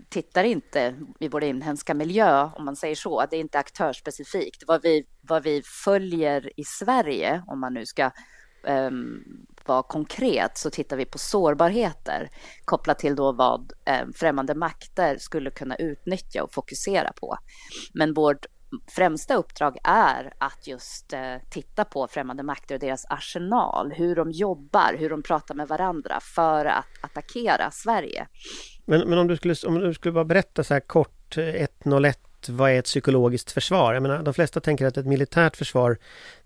tittar inte i vår inhemska miljö, om man säger så. Det är inte aktörsspecifikt. Vad vi, vad vi följer i Sverige, om man nu ska um, vara konkret, så tittar vi på sårbarheter kopplat till då vad um, främmande makter skulle kunna utnyttja och fokusera på. Men vårt främsta uppdrag är att just eh, titta på främmande makter och deras arsenal, hur de jobbar, hur de pratar med varandra för att attackera Sverige. Men, men om, du skulle, om du skulle bara berätta så här kort, 101, vad är ett psykologiskt försvar? Jag menar, de flesta tänker att ett militärt försvar,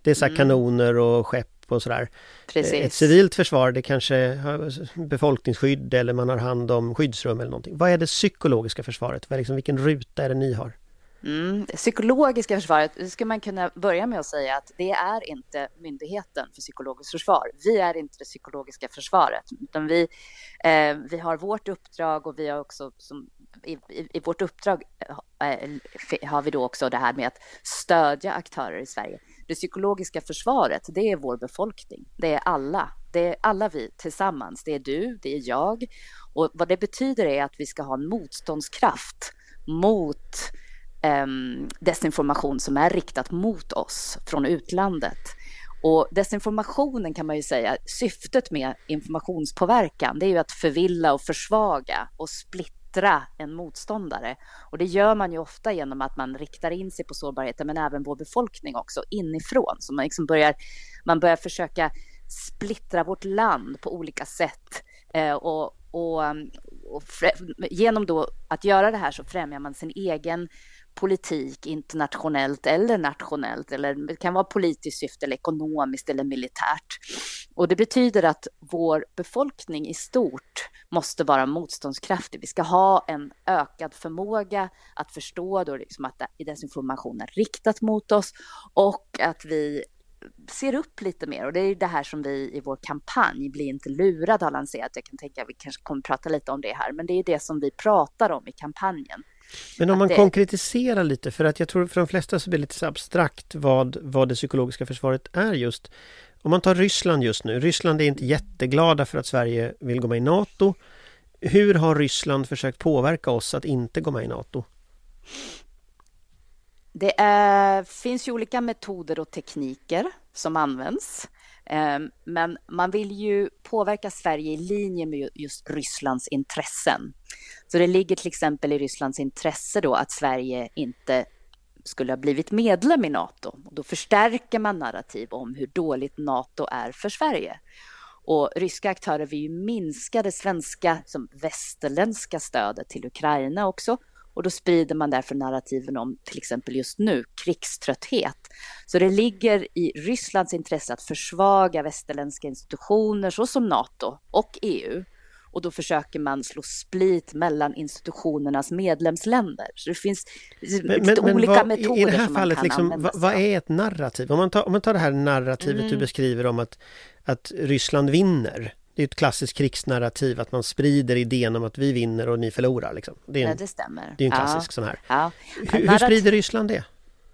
det är så mm. kanoner och skepp och sådär. Precis. Ett civilt försvar, det kanske har befolkningsskydd eller man har hand om skyddsrum eller någonting. Vad är det psykologiska försvaret? Vad är liksom, vilken ruta är det ni har? Mm. Psykologiska försvaret, det ska man kunna börja med att säga att det är inte myndigheten för psykologiskt försvar. Vi är inte det psykologiska försvaret, utan vi, eh, vi har vårt uppdrag och vi har också som, i, i, i, vårt uppdrag eh, eh har vi då också det här med att stödja aktörer i Sverige. Det psykologiska försvaret, det är vår befolkning. Det är alla. Det är alla vi tillsammans. Det är du, det är jag. Och vad det betyder är att vi ska ha en motståndskraft mot Ehm, desinformation som är riktat mot oss från utlandet. Och desinformationen kan man ju säga, syftet med informationspåverkan, det är ju att förvilla och försvaga och splittra en motståndare. Och det gör man ju ofta genom att man riktar in sig på sårbarheten, men även vår befolkning också inifrån. Så man liksom börjar, man börjar försöka splittra vårt land på olika sätt. Eh, och, och, och genom då att göra det här så främjar man sin egen politik internationellt eller nationellt eller det kan vara politiskt syfte eller ekonomiskt eller militärt. Och det betyder att vår befolkning i stort måste vara motståndskraftig. Vi ska ha en ökad förmåga att förstå då liksom att desinformation är riktat mot oss och att vi ser upp lite mer och det är det här som vi i vår kampanj Bli inte lurad har lanserat. Jag kan tänka att vi kanske kommer prata lite om det här, men det är det som vi pratar om i kampanjen. Men om man det... konkretiserar lite, för att jag tror för de flesta så blir det lite abstrakt vad, vad det psykologiska försvaret är just. Om man tar Ryssland just nu, Ryssland är inte jätteglada för att Sverige vill gå med i NATO. Hur har Ryssland försökt påverka oss att inte gå med i NATO? Det är, finns ju olika metoder och tekniker som används. Ehm, men man vill ju påverka Sverige i linje med just Rysslands intressen. Så det ligger till exempel i Rysslands intresse då att Sverige inte skulle ha blivit medlem i NATO. då förstärker man narrativ om hur dåligt NATO är för Sverige. Och ryska aktörer vill ju minska det svenska, som västerländska stödet till Ukraina också och då sprider man därför narrativen om till exempel just nu krigströtthet. Så det ligger i Rysslands intresse att försvaga västerländska institutioner såsom NATO och EU. Och då försöker man slå split mellan institutionernas medlemsländer. Så det finns men, lite men, olika vad, metoder I det här som fallet, man kan liksom, vad, vad, är ett narrativ? Om man tar, om man tar det här narrativet mm. du beskriver om att, att Ryssland vinner det är ett klassiskt krigsnarrativ att man sprider idén om att vi vinner och ni förlorar. Liksom. Det, är en, ja, det stämmer. Det är en klassisk ja. sån här. Ja. Hur, hur sprider Ryssland det?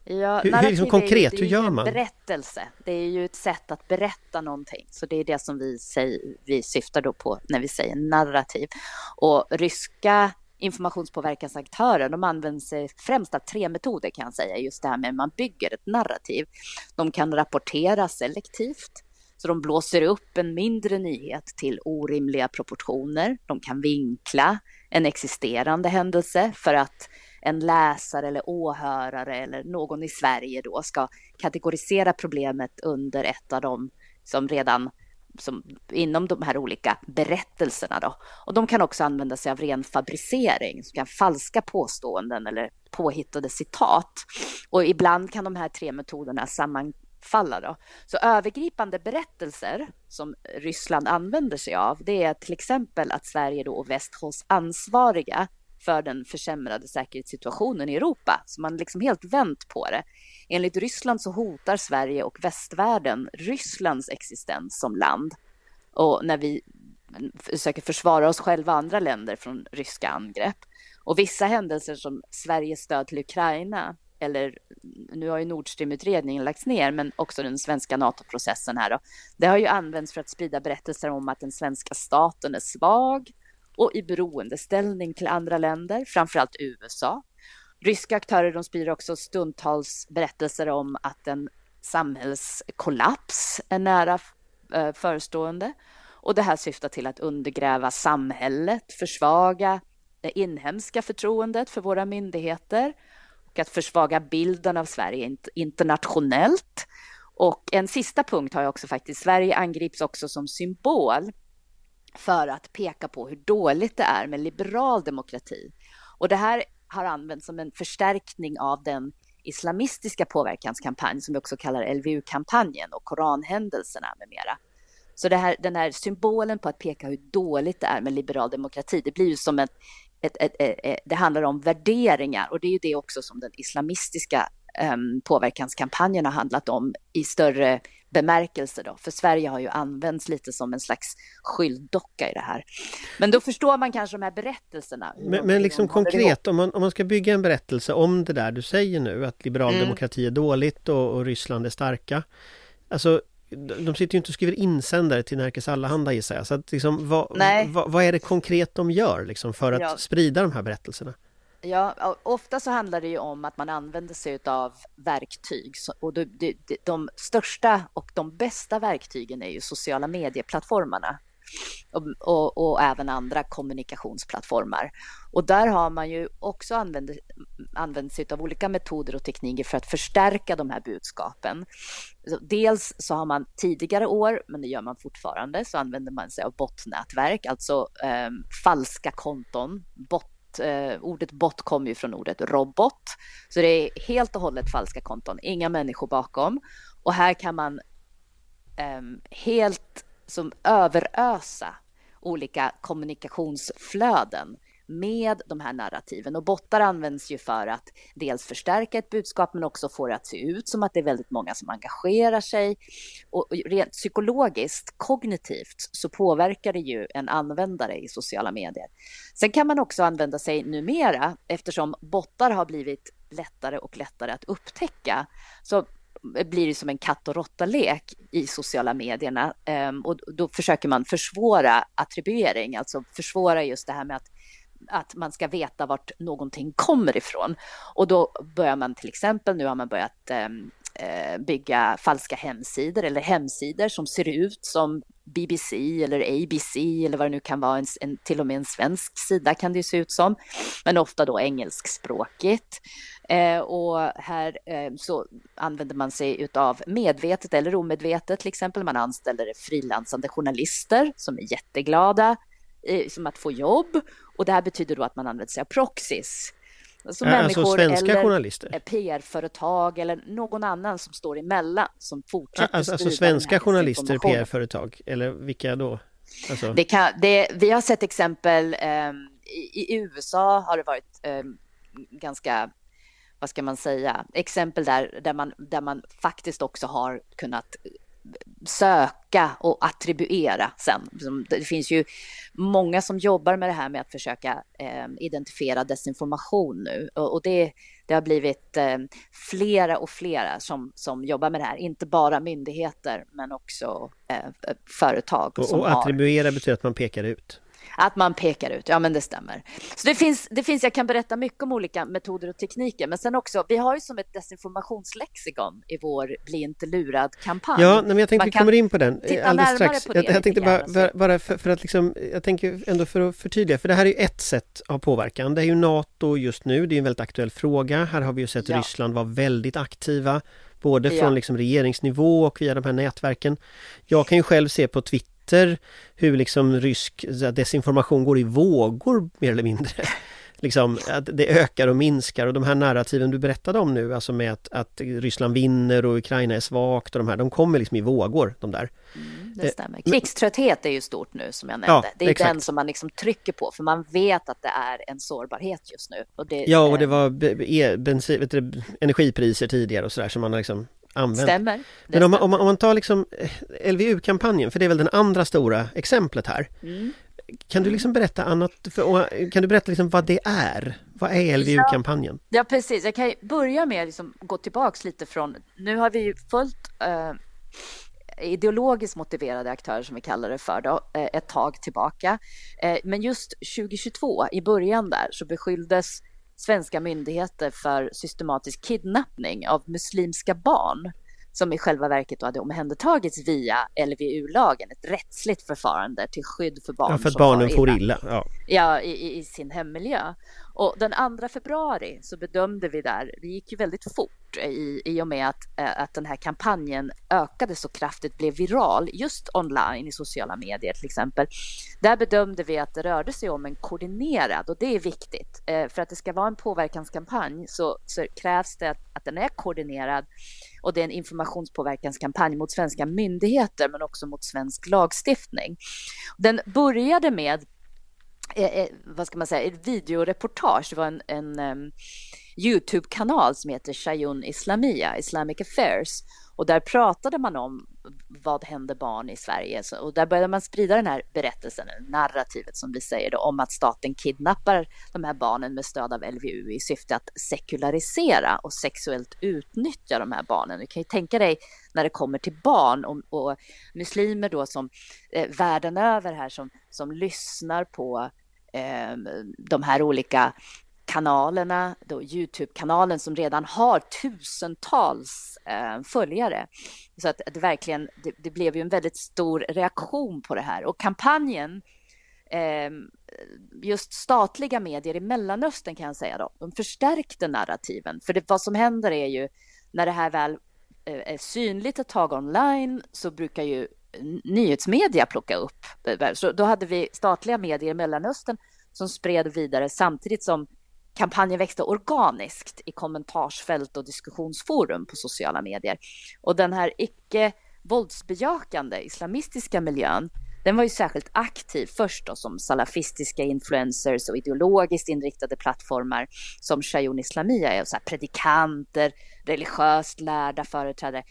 Ja, hur, hur liksom konkret, ju, hur gör man? berättelse. Det är ju ett sätt att berätta någonting. Så det är det som vi, säger, vi syftar då på när vi säger narrativ. Och ryska informationspåverkansaktörer, de använder sig främst av tre metoder kan jag säga, just det här med att man bygger ett narrativ. De kan rapportera selektivt, så de blåser upp en mindre nyhet till orimliga proportioner. De kan vinkla en existerande händelse för att en läsare eller åhörare eller någon i Sverige då ska kategorisera problemet under ett av de som redan som, inom de här olika berättelserna. Då. Och de kan också använda sig av ren fabricering, som kan falska påståenden eller påhittade citat. Och ibland kan de här tre metoderna samman, falla. Då. Så övergripande berättelser som Ryssland använder sig av, det är till exempel att Sverige då och väst hålls ansvariga för den försämrade säkerhetssituationen i Europa. Så man liksom helt vänt på det. Enligt Ryssland så hotar Sverige och västvärlden Rysslands existens som land. Och när vi försöker försvara oss själva och andra länder från ryska angrepp. Och vissa händelser som Sveriges stöd till Ukraina eller nu har ju Nord Stream-utredningen lagts ner, men också den svenska NATO-processen här då. Det har ju använts för att sprida berättelser om att den svenska staten är svag och i beroendeställning till andra länder, framförallt USA. Ryska aktörer de sprider också stundtals berättelser om att en samhällskollaps är nära eh, förestående. Och det här syftar till att undergräva samhället, försvaga det inhemska förtroendet för våra myndigheter att försvaga bilden av Sverige internationellt. Och en sista punkt har jag också faktiskt, Sverige angrips också som symbol för att peka på hur dåligt det är med liberal demokrati. Och det här har använts som en förstärkning av den islamistiska påverkanskampanj som vi också kallar LVU-kampanjen och koranhändelserna med mera. Så det här, den här symbolen på att peka hur dåligt det är med liberal demokrati, det blir ju som ett, ett, ett, ett det handlar om värderingar och det är ju det också som den islamistiska um, påverkanskampanjen har handlat om i större bemärkelse då, för Sverige har ju använts lite som en slags skylddocka i det här. Men då förstår man kanske de här berättelserna. Men, men liksom konkret, om man, om man ska bygga en berättelse om det där du säger nu, att liberal mm. demokrati är dåligt och, och Ryssland är starka. Alltså, de sitter ju inte och skriver insändare till Nerikes Allehanda gissar jag. Så att liksom, vad, vad, vad, är det konkret de gör liksom, för att ja. sprida de här berättelserna? Ja, ofta så handlar det ju om att man använder sig av verktyg och de, de, de största och de bästa verktygen är ju sociala medieplattformarna och, och, och, även andra kommunikationsplattformar. Och där har man ju också använt, använt sig av olika metoder och tekniker för att förstärka de här budskapen. Dels så har man tidigare år, men det gör man fortfarande, så använder man sig av botnätverk, alltså eh, falska konton, bot eh, ordet bot kommer ju från ordet robot. Så det är helt och hållet falska konton, inga människor bakom. Och här kan man eh, helt som överösa olika kommunikationsflöden med de här narrativen. Och bottar används ju för att dels förstärka ett budskap men också få det att se ut som att det är väldigt många som engagerar sig. Och rent psykologiskt, kognitivt, så påverkar det ju en användare i sociala medier. Sen kan man också använda sig numera, eftersom bottar har blivit lättare och lättare att upptäcka, så blir det som en katt och råtta-lek i sociala medierna. Ehm, och då försöker man försvåra attribuering, alltså försvåra just det här med att att man ska veta vart någonting kommer ifrån. Och då börjar man till exempel, nu har man börjat ehm, Eh, bygga falska hemsidor eller hemsidor som ser ut som BBC eller ABC eller vad det nu kan vara, en, en, till och med en svensk sida kan det se ut som, men ofta då engelskspråkigt. Eh, och här eh, så använder man sig av medvetet eller omedvetet till exempel. Man anställer frilansande journalister som är jätteglada eh, som att få jobb och det här betyder då att man använder sig av proxys. Alltså, ja, alltså svenska eller journalister? PR-företag eller någon annan som står emellan som fortsätter Alltså, alltså svenska journalister, PR-företag eller vilka då? Alltså... Det kan, det, vi har sett exempel eh, i, i, USA har det varit eh, ganska vad ska man säga, exempel där, där, man, där man faktiskt också har kunnat söka och attribuera sen. Det finns ju många som jobbar med det här med att försöka eh, identifiera desinformation nu och det, det har blivit eh, flera och flera som, som jobbar med det här, inte bara myndigheter men också eh, företag. Och, och attribuera har... betyder att man pekar ut? Att man pekar ut, ja men det stämmer. Så det finns, det finns, jag kan berätta mycket om olika metoder och tekniker, men sen också, vi har ju som ett desinformationslexikon i vår Bli inte lurad-kampanj. Ja, men jag tänkte vi kommer in på den alldeles strax. Jag, jag tänkte bara, bara för, för, att liksom, jag tänker ändå för att förtydliga, för det här är ju ett sätt av påverkan. Det är ju NATO just nu, det är en väldigt aktuell fråga. Här har vi ju sett ja. Ryssland vara väldigt aktiva både från ja. liksom regeringsnivå och via de här nätverken. Jag kan ju själv se på Twitter Twitter hur liksom rysk desinformation går i vågor mer eller mindre. liksom, att det ökar och minskar och de här narrativen du berättade om nu, alltså med att, att Ryssland vinner och Ukraina är svagt och de här, de kommer liksom i vågor, de där. Mm, det stämmer. Krigströtthet är ju stort nu som jag nämnde. Ja, det är exakt. den som man liksom trycker på för man vet att det är en sårbarhet just nu. Och det, ja, och det var e bensin, vet du, energipriser tidigare och sådär som man har liksom använt. Stämmer. Men om man, om man, om man tar liksom eh, LVU-kampanjen, för det är väl den andra stora exemplet här. Mm. Kan du liksom berätta annat, för, kan du berätta liksom vad det är? Vad är LVU-kampanjen? Ja, ja, precis. Jag kan börja med att liksom gå tillbaks lite från, nu har vi ju följt eh, ideologiskt motiverade aktörer som vi kallar det för då, eh, ett tag tillbaka. Eh, men just 2022 i början där så beskylldes svenska myndigheter för systematisk kidnappning av muslimska barn som i själva verket hade omhändertagits via LVU-lagen, ett rättsligt förfarande till skydd för barn. Ja, för att barnen får illa. Ja, ja i, i, sin hemmiljö. Och den 2 februari så bedömde vi där, det gick ju väldigt fort i, i och med att, eh, att den här kampanjen ökade så kraftigt, blev viral just online i sociala medier till exempel. Där bedömde vi att det rörde sig om en koordinerad och det är viktigt. Eh, för att det ska vara en påverkanskampanj så, så krävs det att, att den är koordinerad och det är en informationspåverkanskampanj mot svenska myndigheter men också mot svensk lagstiftning. Den började med Eh, eh, vad ska man säga, ett videoreportage. Det var en, en um, Youtube-kanal som heter Shayun Islamia, Islamic Affairs. Och där pratade man om vad händer barn i Sverige? Och där började man sprida den här berättelsen, narrativet som vi säger då, om att staten kidnappar de här barnen med stöd av LVU i syfte att sekularisera och sexuellt utnyttja de här barnen. Du kan ju tänka dig när det kommer till barn och, och muslimer då som eh, världen över här som, som lyssnar på eh, de här olika kanalerna, då Youtube-kanalen som redan har tusentals eh, följare. Så att det verkligen, det, det, blev ju en väldigt stor reaktion på det här och kampanjen eh, just statliga medier i Mellanöstern kan jag säga då, de förstärkte narrativen. För det, vad som händer är ju när det här väl Eh, är synligt ett tag online så brukar ju nyhetsmedia plocka upp. Eh, så då hade vi statliga medier i Mellanöstern som spred vidare samtidigt som kampanjen växte organiskt i kommentarsfält och diskussionsforum på sociala medier. Och den här icke våldsbejakande islamistiska miljön, den var ju särskilt aktiv först då som salafistiska influencers och ideologiskt inriktade plattformar som Shayun Islamia är, så här predikanter, religiöst lärda företrädare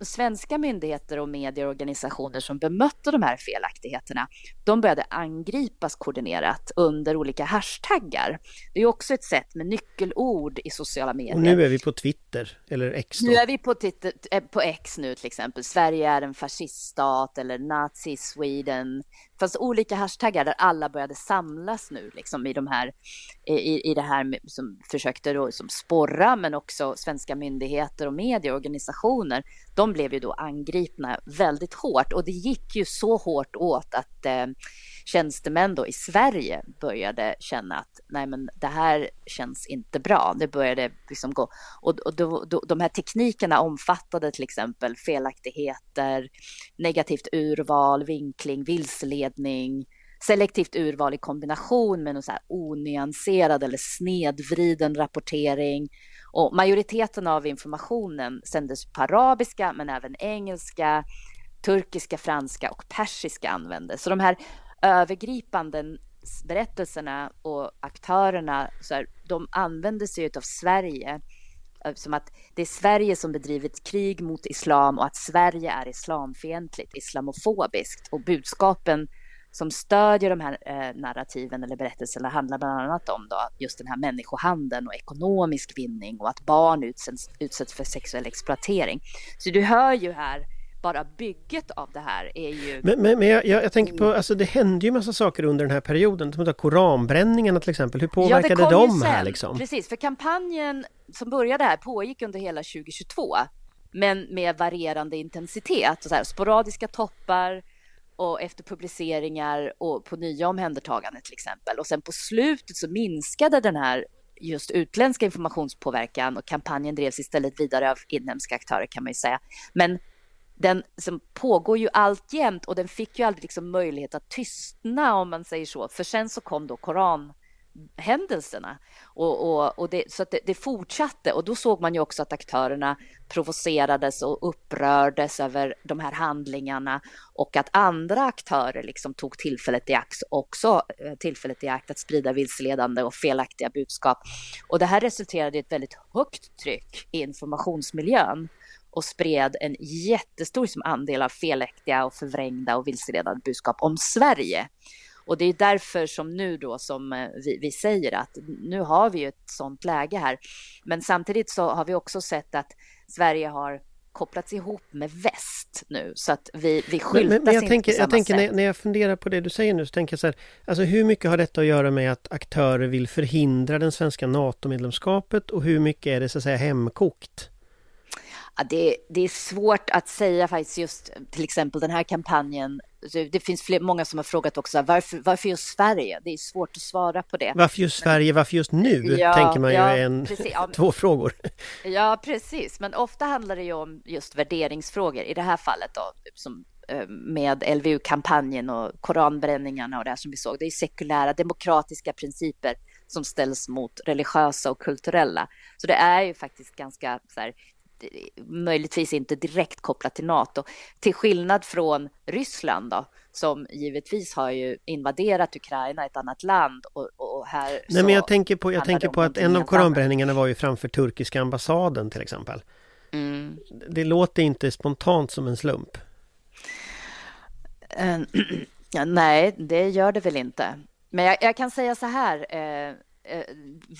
svenska myndigheter och medieorganisationer som bemötte de här felaktigheterna, de började angripas koordinerat under olika hashtaggar. Det är också ett sätt med nyckelord i sociala medier. Och nu är vi på Twitter, eller X då. Nu är vi på, eh, på X nu till exempel. Sverige är en fasciststat eller Nazi Sweden. Det fanns olika hashtaggar där alla började samlas nu liksom i de här, i, i det här som försökte då som sporra, men också svenska myndigheter och medieorganisationer de blev ju då angripna väldigt hårt och det gick ju så hårt åt att eh, tjänstemän då i Sverige började känna att nej men det här känns inte bra. Det började liksom gå och, och då, då, de här teknikerna omfattade till exempel felaktigheter, negativt urval, vinkling, vilseledning, selektivt urval i kombination med någon så här onyanserad eller snedvriden rapportering och majoriteten av informationen sändes på arabiska men även engelska, turkiska, franska och persiska användes. Så de här övergripande berättelserna och aktörerna, så här, de använde sig av Sverige som att det är Sverige som bedrivit krig mot islam och att Sverige är islamfientligt, islamofobiskt och budskapen som stödjer de här eh, narrativen eller berättelserna handlar bland annat om då just den här människohandeln och ekonomisk vinning och att barn utsätts, utsätts för sexuell exploatering. Så du hör ju här bara bygget av det här är ju... Men, men, men jag, jag, tänker på, alltså det hände ju massa saker under den här perioden. Som koranbränningarna till exempel. Hur påverkade ja, de här liksom? Precis, för kampanjen som började här pågick under hela 2022. Men med varierande intensitet. Så här, sporadiska toppar, och efter publiceringar och på nya omhändertaganden till exempel. Och sen på slutet så minskade den här just utländska informationspåverkan och kampanjen drevs istället vidare av inhemska aktörer kan man ju säga. Men den som pågår ju alltjämt och den fick ju aldrig liksom möjlighet att tystna om man säger så. För sen så kom då Koran händelserna. Och, och, och det, så det, det, fortsatte och då såg man ju också att aktörerna provocerades och upprördes över de här handlingarna och att andra aktörer liksom tog tillfället i akt också eh, tillfället i akt att sprida vilseledande och felaktiga budskap. Och det här resulterade i ett väldigt högt tryck i informationsmiljön och spred en jättestor andel av felaktiga och förvrängda och vilseledande budskap om Sverige. Och det är därför som nu då som eh, vi, vi, säger att nu har vi ju ett sånt läge här. Men samtidigt så har vi också sett att Sverige har kopplats ihop med väst nu så att vi, vi skyltas men, men jag inte tänker, på samma jag tänker sätt. När, när jag funderar på det du säger nu så tänker jag så här, alltså hur mycket har detta att göra med att aktörer vill förhindra den svenska NATO-medlemskapet och hur mycket är det så att säga hemkokt? Ja, det, det, är svårt att säga faktiskt just till exempel den här kampanjen det finns fler, många som har frågat också varför, varför just Sverige? Det är svårt att svara på det. Varför just Sverige, varför just nu? Ja, tänker man ju ja, en, ja, två frågor. Ja, precis. Men ofta handlar det ju om just värderingsfrågor. I det här fallet då, som eh, med LVU-kampanjen och koranbränningarna och det här som vi såg. Det är sekulära demokratiska principer som ställs mot religiösa och kulturella. Så det är ju faktiskt ganska så här, möjligtvis inte direkt kopplat till NATO. Till skillnad från Ryssland då, som givetvis har ju invaderat Ukraina, ett annat land. Och, och här Nej, men jag tänker på, jag tänker på att en av koranbränningarna var ju framför turkiska ambassaden till exempel. Mm. Det låter inte spontant som en slump. Uh, ja, nej, det gör det väl inte. Men jag, jag kan säga så här. Eh, eh,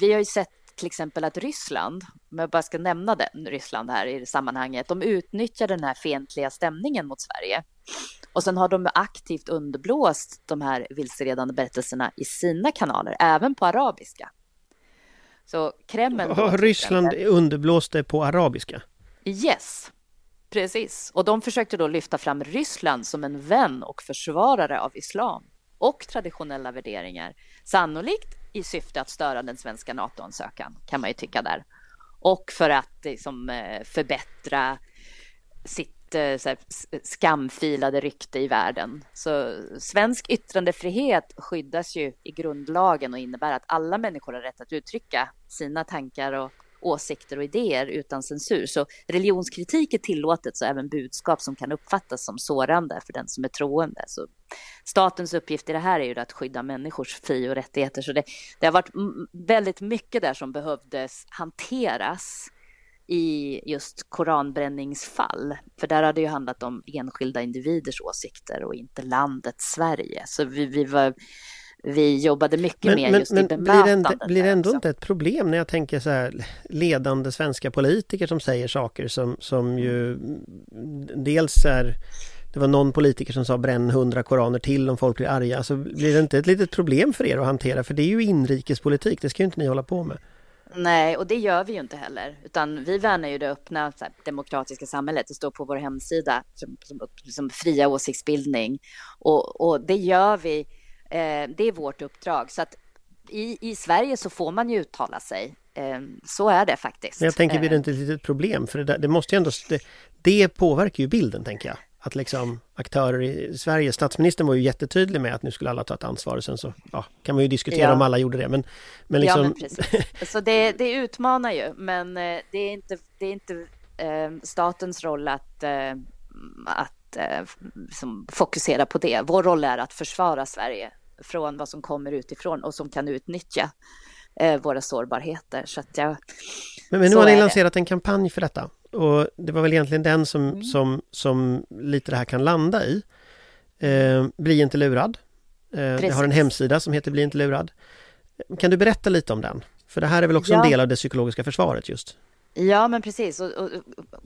vi har ju sett till exempel att Ryssland, om jag bara ska nämna det, Ryssland här i sammanhanget, de utnyttjar den här fientliga stämningen mot Sverige. Och sen har de aktivt underblåst de här vilseledande berättelserna i sina kanaler, även på arabiska. Så Kreml... Har Ryssland underblåst det på arabiska? Yes, precis. Och de försökte då lyfta fram Ryssland som en vän och försvarare av islam och traditionella värderingar. Sannolikt i syfte att störa den svenska NATO-ansökan, kan man ju tycka där. Och för att liksom, eh, förbättra sitt eh, så här, skamfilade rykte i världen. Så svensk yttrandefrihet skyddas ju i grundlagen och innebär att alla människor har rätt att uttrycka sina tankar och åsikter och idéer utan censur. Så religionskritik är tillåtet, så även budskap som kan uppfattas som sårande för den som är troende. Så statens uppgift i det här är ju att skydda människors fri och rättigheter. Så det, det har varit väldigt mycket där som behövdes hanteras i just koranbränningsfall. För där har det ju handlat om enskilda individers åsikter och inte landet Sverige. Så vi, vi var vi jobbade mycket men, med just men, i bemötandet. Blir det, blir det ändå inte ett problem när jag tänker så här ledande svenska politiker som säger saker som, som ju dels är det var någon politiker som sa bränn hundra koraner till om folk blir arga. Alltså, blir det inte ett litet problem för er att hantera? För det är ju inrikespolitik, det ska ju inte ni hålla på med. Nej, och det gör vi ju inte heller, utan vi värnar ju det öppna här, demokratiska samhället. Det står på vår hemsida som, som, som fria åsiktsbildning och, och det gör vi det är vårt uppdrag. Så att i, i Sverige så får man ju uttala sig. Eh, så är det faktiskt. Men jag tänker, blir det eh. inte ett litet problem? För det, där, det måste ju ändå... Det, det påverkar ju bilden, tänker jag att liksom aktörer i Sverige, statsministern var ju jättetydlig med att nu skulle alla ta ett ansvar och sen så ja, kan man ju diskutera ja. om alla gjorde det. Men, men liksom... Ja, men precis. Så det, det utmanar ju, men det är inte, det är inte eh, statens roll att, eh, att eh, fokusera på det. Vår roll är att försvara Sverige från vad som kommer utifrån och som kan utnyttja eh, våra sårbarheter. Så att jag, men, men nu har ni lanserat en kampanj för detta och det var väl egentligen den som, mm. som, som lite det här kan landa i. Eh, bli inte lurad. Eh, jag har en hemsida som heter Bli inte lurad. Kan du berätta lite om den? För det här är väl också ja. en del av det psykologiska försvaret just? Ja, men precis. Och, och,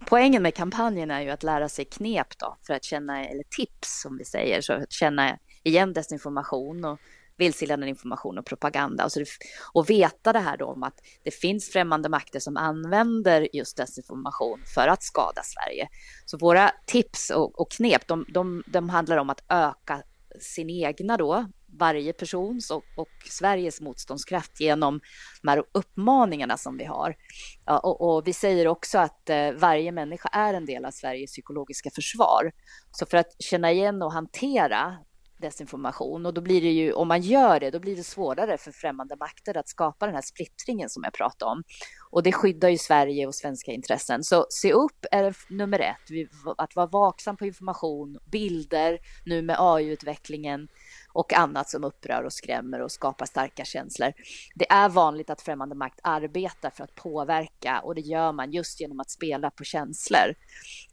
poängen med kampanjen är ju att lära sig knep då, för att känna, eller tips som vi säger, så att känna igen desinformation och vilseledande information och propaganda. Och, det, och veta det här då om att det finns främmande makter som använder just desinformation för att skada Sverige. Så våra tips och, och knep, de, de, de handlar om att öka sin egna då, varje persons och, och, Sveriges motståndskraft genom de här uppmaningarna som vi har. Ja, och, och, vi säger också att eh, varje människa är en del av Sveriges psykologiska försvar. Så för att känna igen och hantera desinformation och då blir det ju, om man gör det, då blir det svårare för främmande makter att skapa den här splittringen som jag pratade om. Och det skyddar ju Sverige och svenska intressen. Så se upp är nummer ett, att vara vaksam på information, bilder, nu med AI-utvecklingen och annat som upprör och skrämmer och skapar starka känslor. Det är vanligt att främmande makt arbetar för att påverka och det gör man just genom att spela på känslor.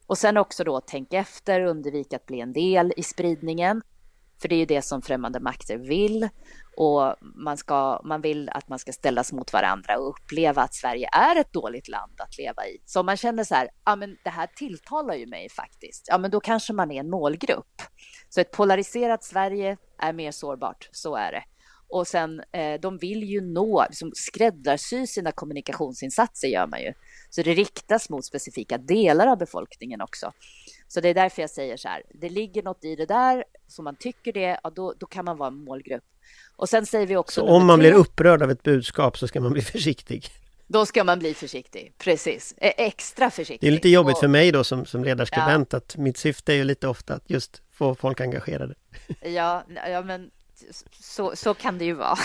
Och sen också då tänk efter, undvik att bli en del i spridningen för det är ju det som främmande makter vill och man, ska, man vill att man ska ställas mot varandra och uppleva att Sverige är ett dåligt land att leva i. Så om man känner så här, ja men det här tilltalar ju mig faktiskt, ja men då kanske man är en målgrupp. Så ett polariserat Sverige är mer sårbart, så är det. Och sen, eh, de vill ju nå, liksom skräddarsy sina kommunikationsinsatser gör man ju. Så det riktas mot specifika delar av befolkningen också. Så det är därför jag säger så här, det ligger något i det där, så man tycker det, ja, då, då kan man vara en målgrupp. Och sen säger vi också... Så om man blir upprörd av ett budskap så ska man bli försiktig? Då ska man bli försiktig, precis. Extra försiktig. Det är lite jobbigt för mig då som, som ledarskribent ja. att mitt syfte är ju lite ofta att just få folk engagerade. Ja, ja men så, så kan det ju vara.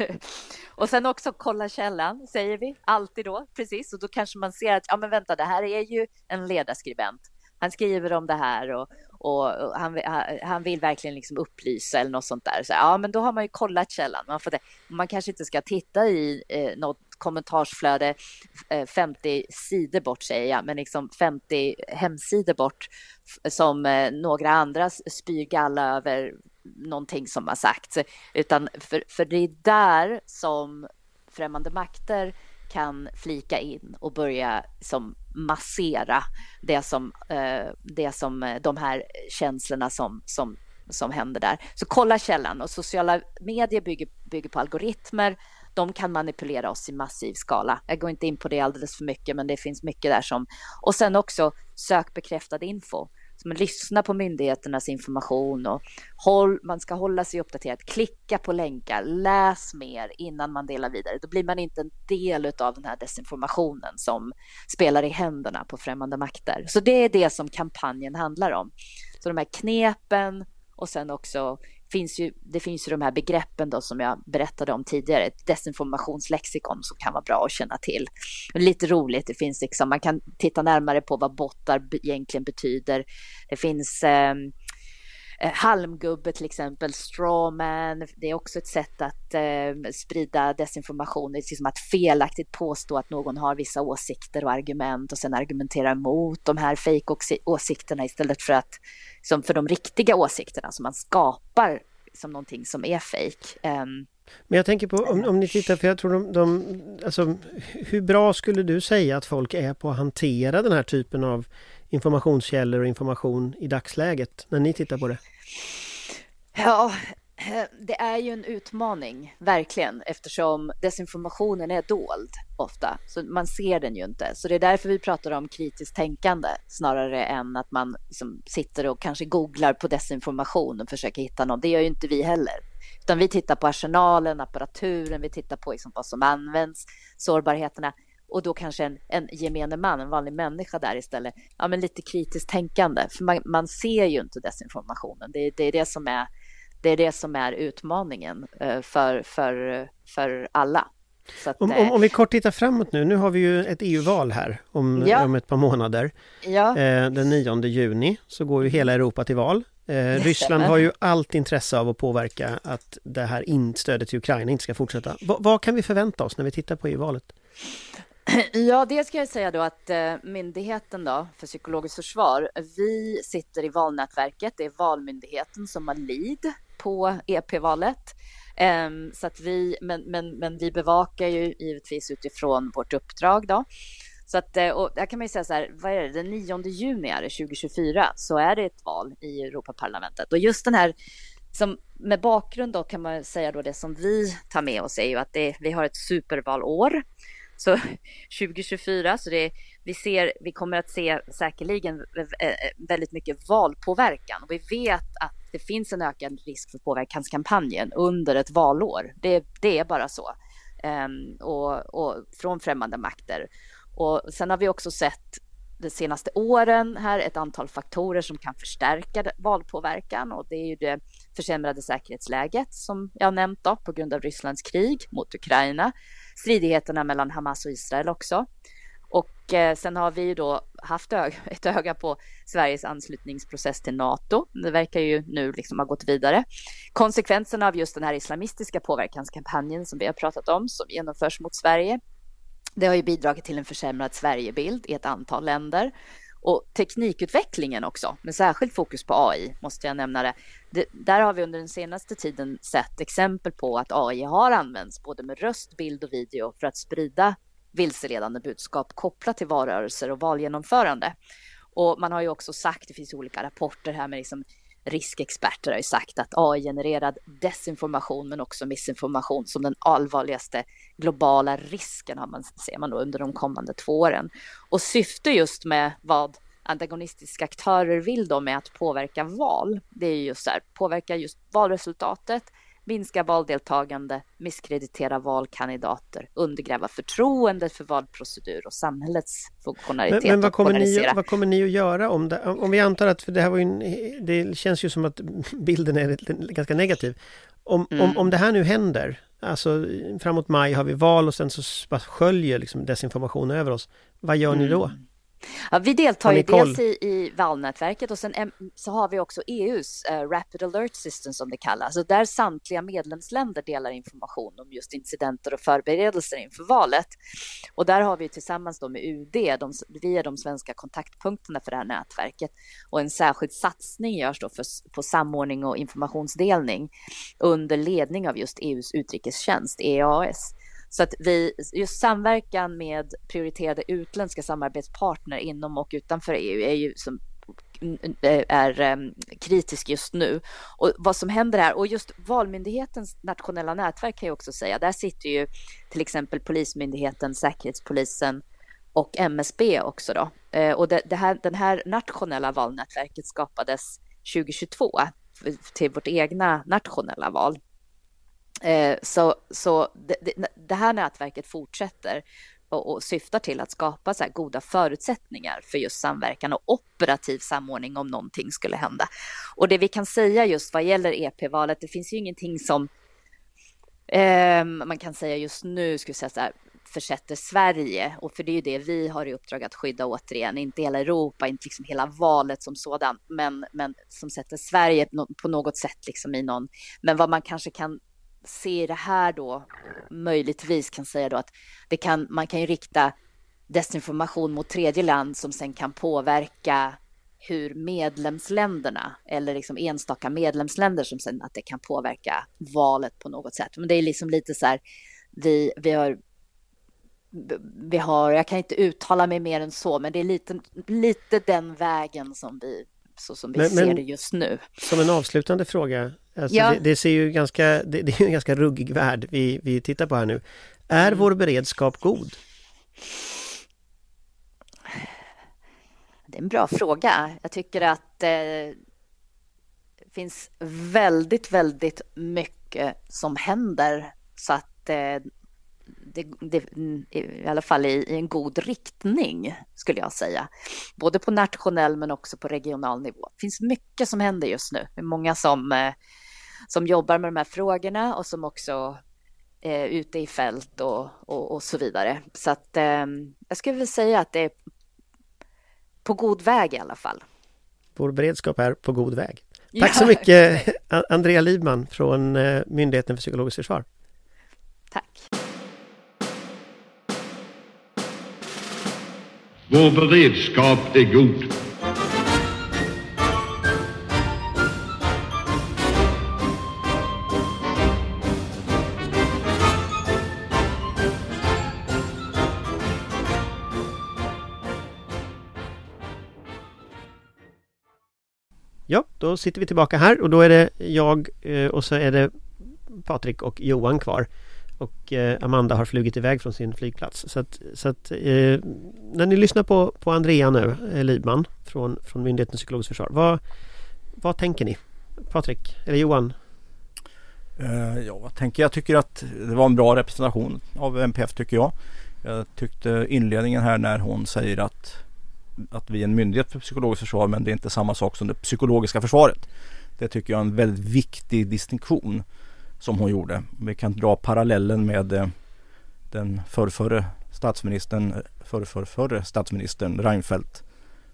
och sen också kolla källan, säger vi alltid då, precis. Och då kanske man ser att, ja men vänta, det här är ju en ledarskribent. Han skriver om det här och, och han, han vill verkligen liksom upplysa eller något sånt där. Så, ja, men då har man ju kollat källan. Man, får det. man kanske inte ska titta i eh, något kommentarsflöde eh, 50 sidor bort säger jag, men liksom 50 hemsidor bort som eh, några andra spyr galla över någonting som har sagts. Utan för, för det är där som främmande makter kan flika in och börja som massera det som, eh, det som eh, de här känslorna som, som, som händer där. Så kolla källan och sociala medier bygger, bygger på algoritmer. De kan manipulera oss i massiv skala. Jag går inte in på det alldeles för mycket, men det finns mycket där som... Och sen också sök bekräftad info. Så man lyssnar på myndigheternas information och håll, man ska hålla sig uppdaterad. Klicka på länkar, läs mer innan man delar vidare. Då blir man inte en del av den här desinformationen som spelar i händerna på främmande makter. Så det är det som kampanjen handlar om. Så de här knepen och sen också finns ju, det finns ju de här begreppen då som jag berättade om tidigare, ett desinformationslexikon som kan vara bra att känna till. Lite roligt, det finns liksom, man kan titta närmare på vad bottar egentligen betyder. Det finns eh, Eh, halmgubbe till exempel, strawman, det är också ett sätt att eh, sprida desinformation. Det är liksom att felaktigt påstå att någon har vissa åsikter och argument och sen argumentera emot de här fake-åsikterna istället för att som för de riktiga åsikterna som man skapar som någonting som är fejk. Um, ehm, men jag tänker på om, om ni tittar, för jag tror de, de alltså, hur bra skulle du säga att folk är på att hantera den här typen av informationskällor och information i dagsläget när ni tittar på det? Ja, det är ju en utmaning, verkligen, eftersom desinformationen är dold ofta, så man ser den ju inte. Så det är därför vi pratar om kritiskt tänkande snarare än att man liksom sitter och kanske googlar på desinformation och försöker hitta någon. Det gör ju inte vi heller, utan vi tittar på arsenalen, apparaturen, vi tittar på liksom vad som används, sårbarheterna och då kanske en, en gemene man, en vanlig människa där istället. Ja, men lite kritiskt tänkande, för man, man ser ju inte desinformationen. Det, det är det som är det är det som är utmaningen eh, för, för, för alla. Att, om, om, eh, om, vi kort tittar framåt nu, nu har vi ju ett EU-val här om, ja. om ett par månader. Ja. Eh, den 9 juni så går ju hela Europa till val. Eh, Ryssland har ju allt intresse av att påverka att det här in, stödet till Ukraina inte ska fortsätta. Va, vad kan vi förvänta oss när vi tittar på EU-valet? Ja, det ska jag säga då att eh, Myndigheten då för psykologiskt försvar, vi sitter i valnätverket. Det är Valmyndigheten som har lead på EP-valet. Ehm, så att vi, men, men, men vi bevakar ju givetvis utifrån vårt uppdrag då. Så att, eh, och där kan man ju säga så här, vad är det, den 9 juni är det 2024, så är det ett val i Europaparlamentet. Och just den här, som med bakgrund då kan man säga då det som vi tar med oss är ju att det, vi har ett supervalår. Så 2024, så det, vi, ser, vi kommer att se säkerligen eh, väldigt mycket valpåverkan. Och vi vet att det finns en ökad risk för påverkanskampanjen under ett valår. Det, det är bara så. Um, och, och, från främmande makter. Och sen har vi också sett de senaste åren här ett antal faktorer som kan förstärka valpåverkan och det är ju det försämrade säkerhetsläget som jag nämnt då, på grund av Rysslands krig mot Ukraina, stridigheterna mellan Hamas och Israel också. Och eh, sen har vi ju då haft ett öga på Sveriges anslutningsprocess till NATO. Det verkar ju nu liksom ha gått vidare. Konsekvenserna av just den här islamistiska påverkanskampanjen som vi har pratat om, som genomförs mot Sverige, det har ju bidragit till en försämrad Sverigebild i ett antal länder. Och teknikutvecklingen också, med särskilt fokus på AI, måste jag nämna det. det. Där har vi under den senaste tiden sett exempel på att AI har använts både med röst, bild och video för att sprida vilseledande budskap kopplat till valrörelser och valgenomförande. Och man har ju också sagt, det finns olika rapporter här med liksom riskexperter har ju sagt att AI-genererad desinformation men också missinformation som den allvarligaste globala risken har man, ser man då under de kommande två åren. Och syfte just med vad antagonistiska aktörer vill då med att påverka val, det är just så här, påverka just valresultatet, minska valdeltagande, misskreditera valkandidater, undergräva förtroendet för valprocedur och samhällets funktionalitet. Men, men vad, kommer ni, vad kommer ni att göra om det? Om vi antar att, för det här var en, det känns ju som att bilden är ganska negativ. Om, mm. om, om det här nu händer, alltså framåt maj har vi val och sen så sköljer liksom desinformation över oss. Vad gör mm. ni då? Ja, vi deltar ju dels i, i valnätverket och sen så har vi också EUs uh, eh, Rapid Alert System som det kallas, och där samtliga medlemsländer delar information om just incidenter och förberedelser inför valet. Och där har vi tillsammans då med UD, de, vi är de svenska kontaktpunkterna för det här nätverket och en särskild satsning görs då för, på samordning och informationsdelning under ledning av just EUs utrikestjänst, EAS. Så att vi, just samverkan med prioriterade utländska samarbetspartner inom och utanför EU är ju som är ehm, kritisk just nu. Och vad som händer här, och just Valmyndighetens nationella nätverk kan jag också säga, där sitter ju till exempel Polismyndigheten, Säkerhetspolisen och MSB också då. Eh, och det, det här, den här nationella valnätverket skapades 2022 till vårt egna nationella val. Eh, så så det, det, det, här nätverket fortsätter och, och syftar till att skapa så goda förutsättningar för just samverkan och operativ samordning om någonting skulle hända. Och det vi kan säga just vad gäller EP-valet, det finns ju ingenting som eh, man kan säga just nu, skulle säga så här, försätter Sverige, och för det är ju det vi har i uppdrag att skydda återigen, inte hela Europa, inte liksom hela valet som sådant, men, men som sätter Sverige på något sätt liksom i någon, men vad man kanske kan se det här då möjligtvis kan säga då att det kan, man kan ju rikta desinformation mot tredje land som sen kan påverka hur medlemsländerna eller liksom enstaka medlemsländer som sen att det kan påverka valet på något sätt. Men det är liksom lite så här, vi, vi har vi har, jag kan inte uttala mig mer än så, men det är lite, lite den vägen som vi, så som vi men, ser men, det just nu. Som en avslutande fråga, Alltså ja. det, det, ser ju ganska, det, det, är en ganska ruggig värld vi, vi tittar på här nu. Är mm. vår beredskap god? Det är en bra fråga. Jag tycker att eh, det finns väldigt, väldigt mycket som händer så att eh, det, det, i alla fall i, i, en god riktning skulle jag säga. Både på nationell men också på regional nivå. Det finns mycket som händer just nu. Det är många som eh, som jobbar med de här frågorna och som också är ute i fält och, och, och så vidare. Så att eh, jag skulle vilja säga att det är på god väg i alla fall. Vår beredskap är på god väg. Tack ja. så mycket Andrea Libman från eh, Myndigheten för psykologiskt försvar. Tack. Vår beredskap är god. Ja, då sitter vi tillbaka här och då är det jag eh, och så är det Patrik och Johan kvar. Och eh, Amanda har flugit iväg från sin flygplats. Så att, så att eh, när ni lyssnar på, på Andrea nu, Lidman från, från Myndigheten för psykologiskt försvar. Vad, vad tänker ni? Patrik eller Johan? Ja, vad tänker jag? tycker att det var en bra representation av MPF tycker jag. Jag tyckte inledningen här när hon säger att att vi är en myndighet för psykologiskt försvar men det är inte samma sak som det psykologiska försvaret. Det tycker jag är en väldigt viktig distinktion som hon gjorde. Vi kan dra parallellen med eh, den förrförre statsministern, förrförre statsministern Reinfeldt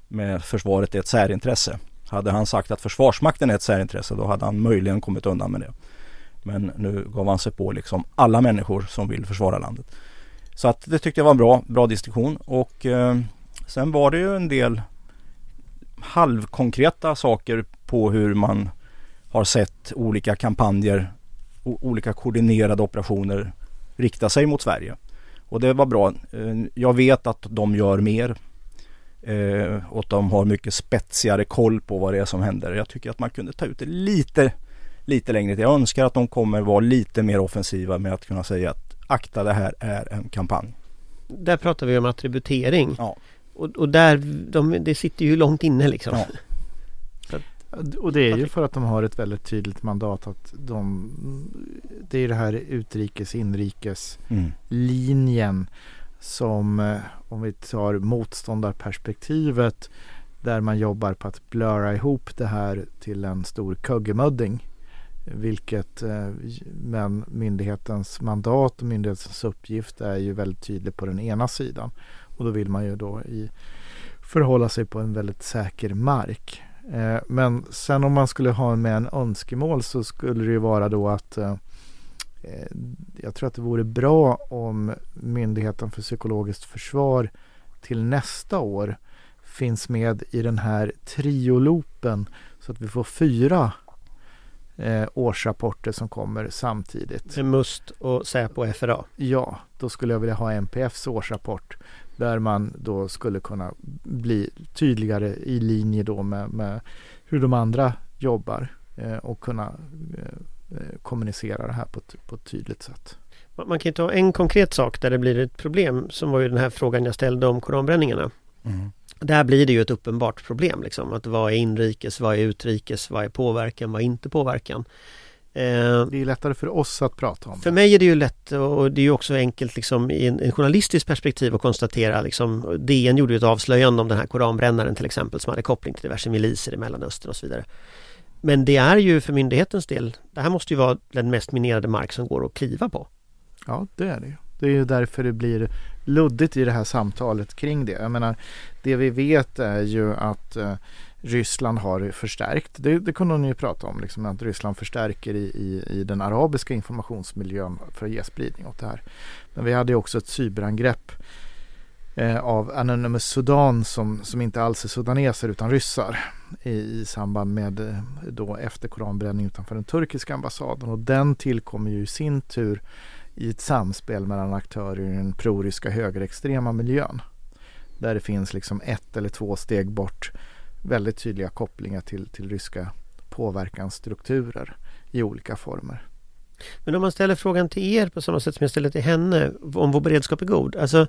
med försvaret är ett särintresse. Hade han sagt att Försvarsmakten är ett särintresse då hade han möjligen kommit undan med det. Men nu gav han sig på liksom alla människor som vill försvara landet. Så att det tyckte jag var en bra, bra distinktion och eh, Sen var det ju en del halvkonkreta saker på hur man har sett olika kampanjer, olika koordinerade operationer rikta sig mot Sverige. Och det var bra. Eh, jag vet att de gör mer. Eh, och att de har mycket spetsigare koll på vad det är som händer. Jag tycker att man kunde ta ut det lite, lite längre. Jag önskar att de kommer vara lite mer offensiva med att kunna säga att akta det här är en kampanj. Där pratar vi om attributering. Ja. Och, och där, de, det sitter ju långt inne liksom. Ja. Och det är ju för att de har ett väldigt tydligt mandat att de Det är det här utrikes inrikes Mm. linjen som eh, om vi tar motståndarperspektivet där man jobbar på att blöra ihop det här till en stor kuggemudding. Vilket eh, men myndighetens mandat och myndighetens uppgift är ju väldigt tydlig på den ena sidan. Och då vill man ju då i, förhålla sig på en väldigt säker mark. Eh, men sen om man skulle ha med en önskemål så skulle det ju vara då att eh, eh, jag tror att det vore bra om Myndigheten för psykologiskt försvar till nästa år finns med i den här triolopen så att vi får fyra eh, årsrapporter som kommer samtidigt. Med MUST och Säpo och FRA. Ja, då skulle jag vilja ha NPFs årsrapport där man då skulle kunna bli tydligare i linje då med, med hur de andra jobbar eh, och kunna eh, eh, kommunicera det här på ett, på ett tydligt sätt. Man kan ju ta en konkret sak där det blir ett problem som var ju den här frågan jag ställde om koranbränningarna. Mm. Där blir det ju ett uppenbart problem liksom. Att vad är inrikes, vad är utrikes, vad är påverkan, vad är inte påverkan? Eh, Det är lättare för oss att prata om. För mig är det ju lätt och det är ju också enkelt liksom i en, en journalistiskt perspektiv att konstatera liksom DN gjorde ju ett avslöjande om den här koranbrännaren till exempel som hade koppling till diverse miliser i Mellanöstern och så vidare. Men det är ju för myndighetens del, det här måste ju vara den mest minerade mark som går att kliva på. Ja, det är det ju. Det är ju därför det blir luddigt i det här samtalet kring det. Jag menar, det vi vet är ju att eh, Ryssland har förstärkt. Det, det kunde hon ju prata om, liksom, att Ryssland förstärker i, i, i den arabiska informationsmiljön för att ge spridning åt det här. Men vi hade ju också ett cyberangrepp eh, av Anonymous Sudan som, som inte alls är sudaneser utan ryssar i, i samband med eh, då efter koranbränning utanför den turkiska ambassaden och den tillkommer ju i sin tur i ett samspel mellan aktörer i den proryska högerextrema miljön. Där det finns liksom ett eller två steg bort väldigt tydliga kopplingar till, till ryska påverkansstrukturer i olika former. Men om man ställer frågan till er på samma sätt som jag ställer till henne om vår beredskap är god. Alltså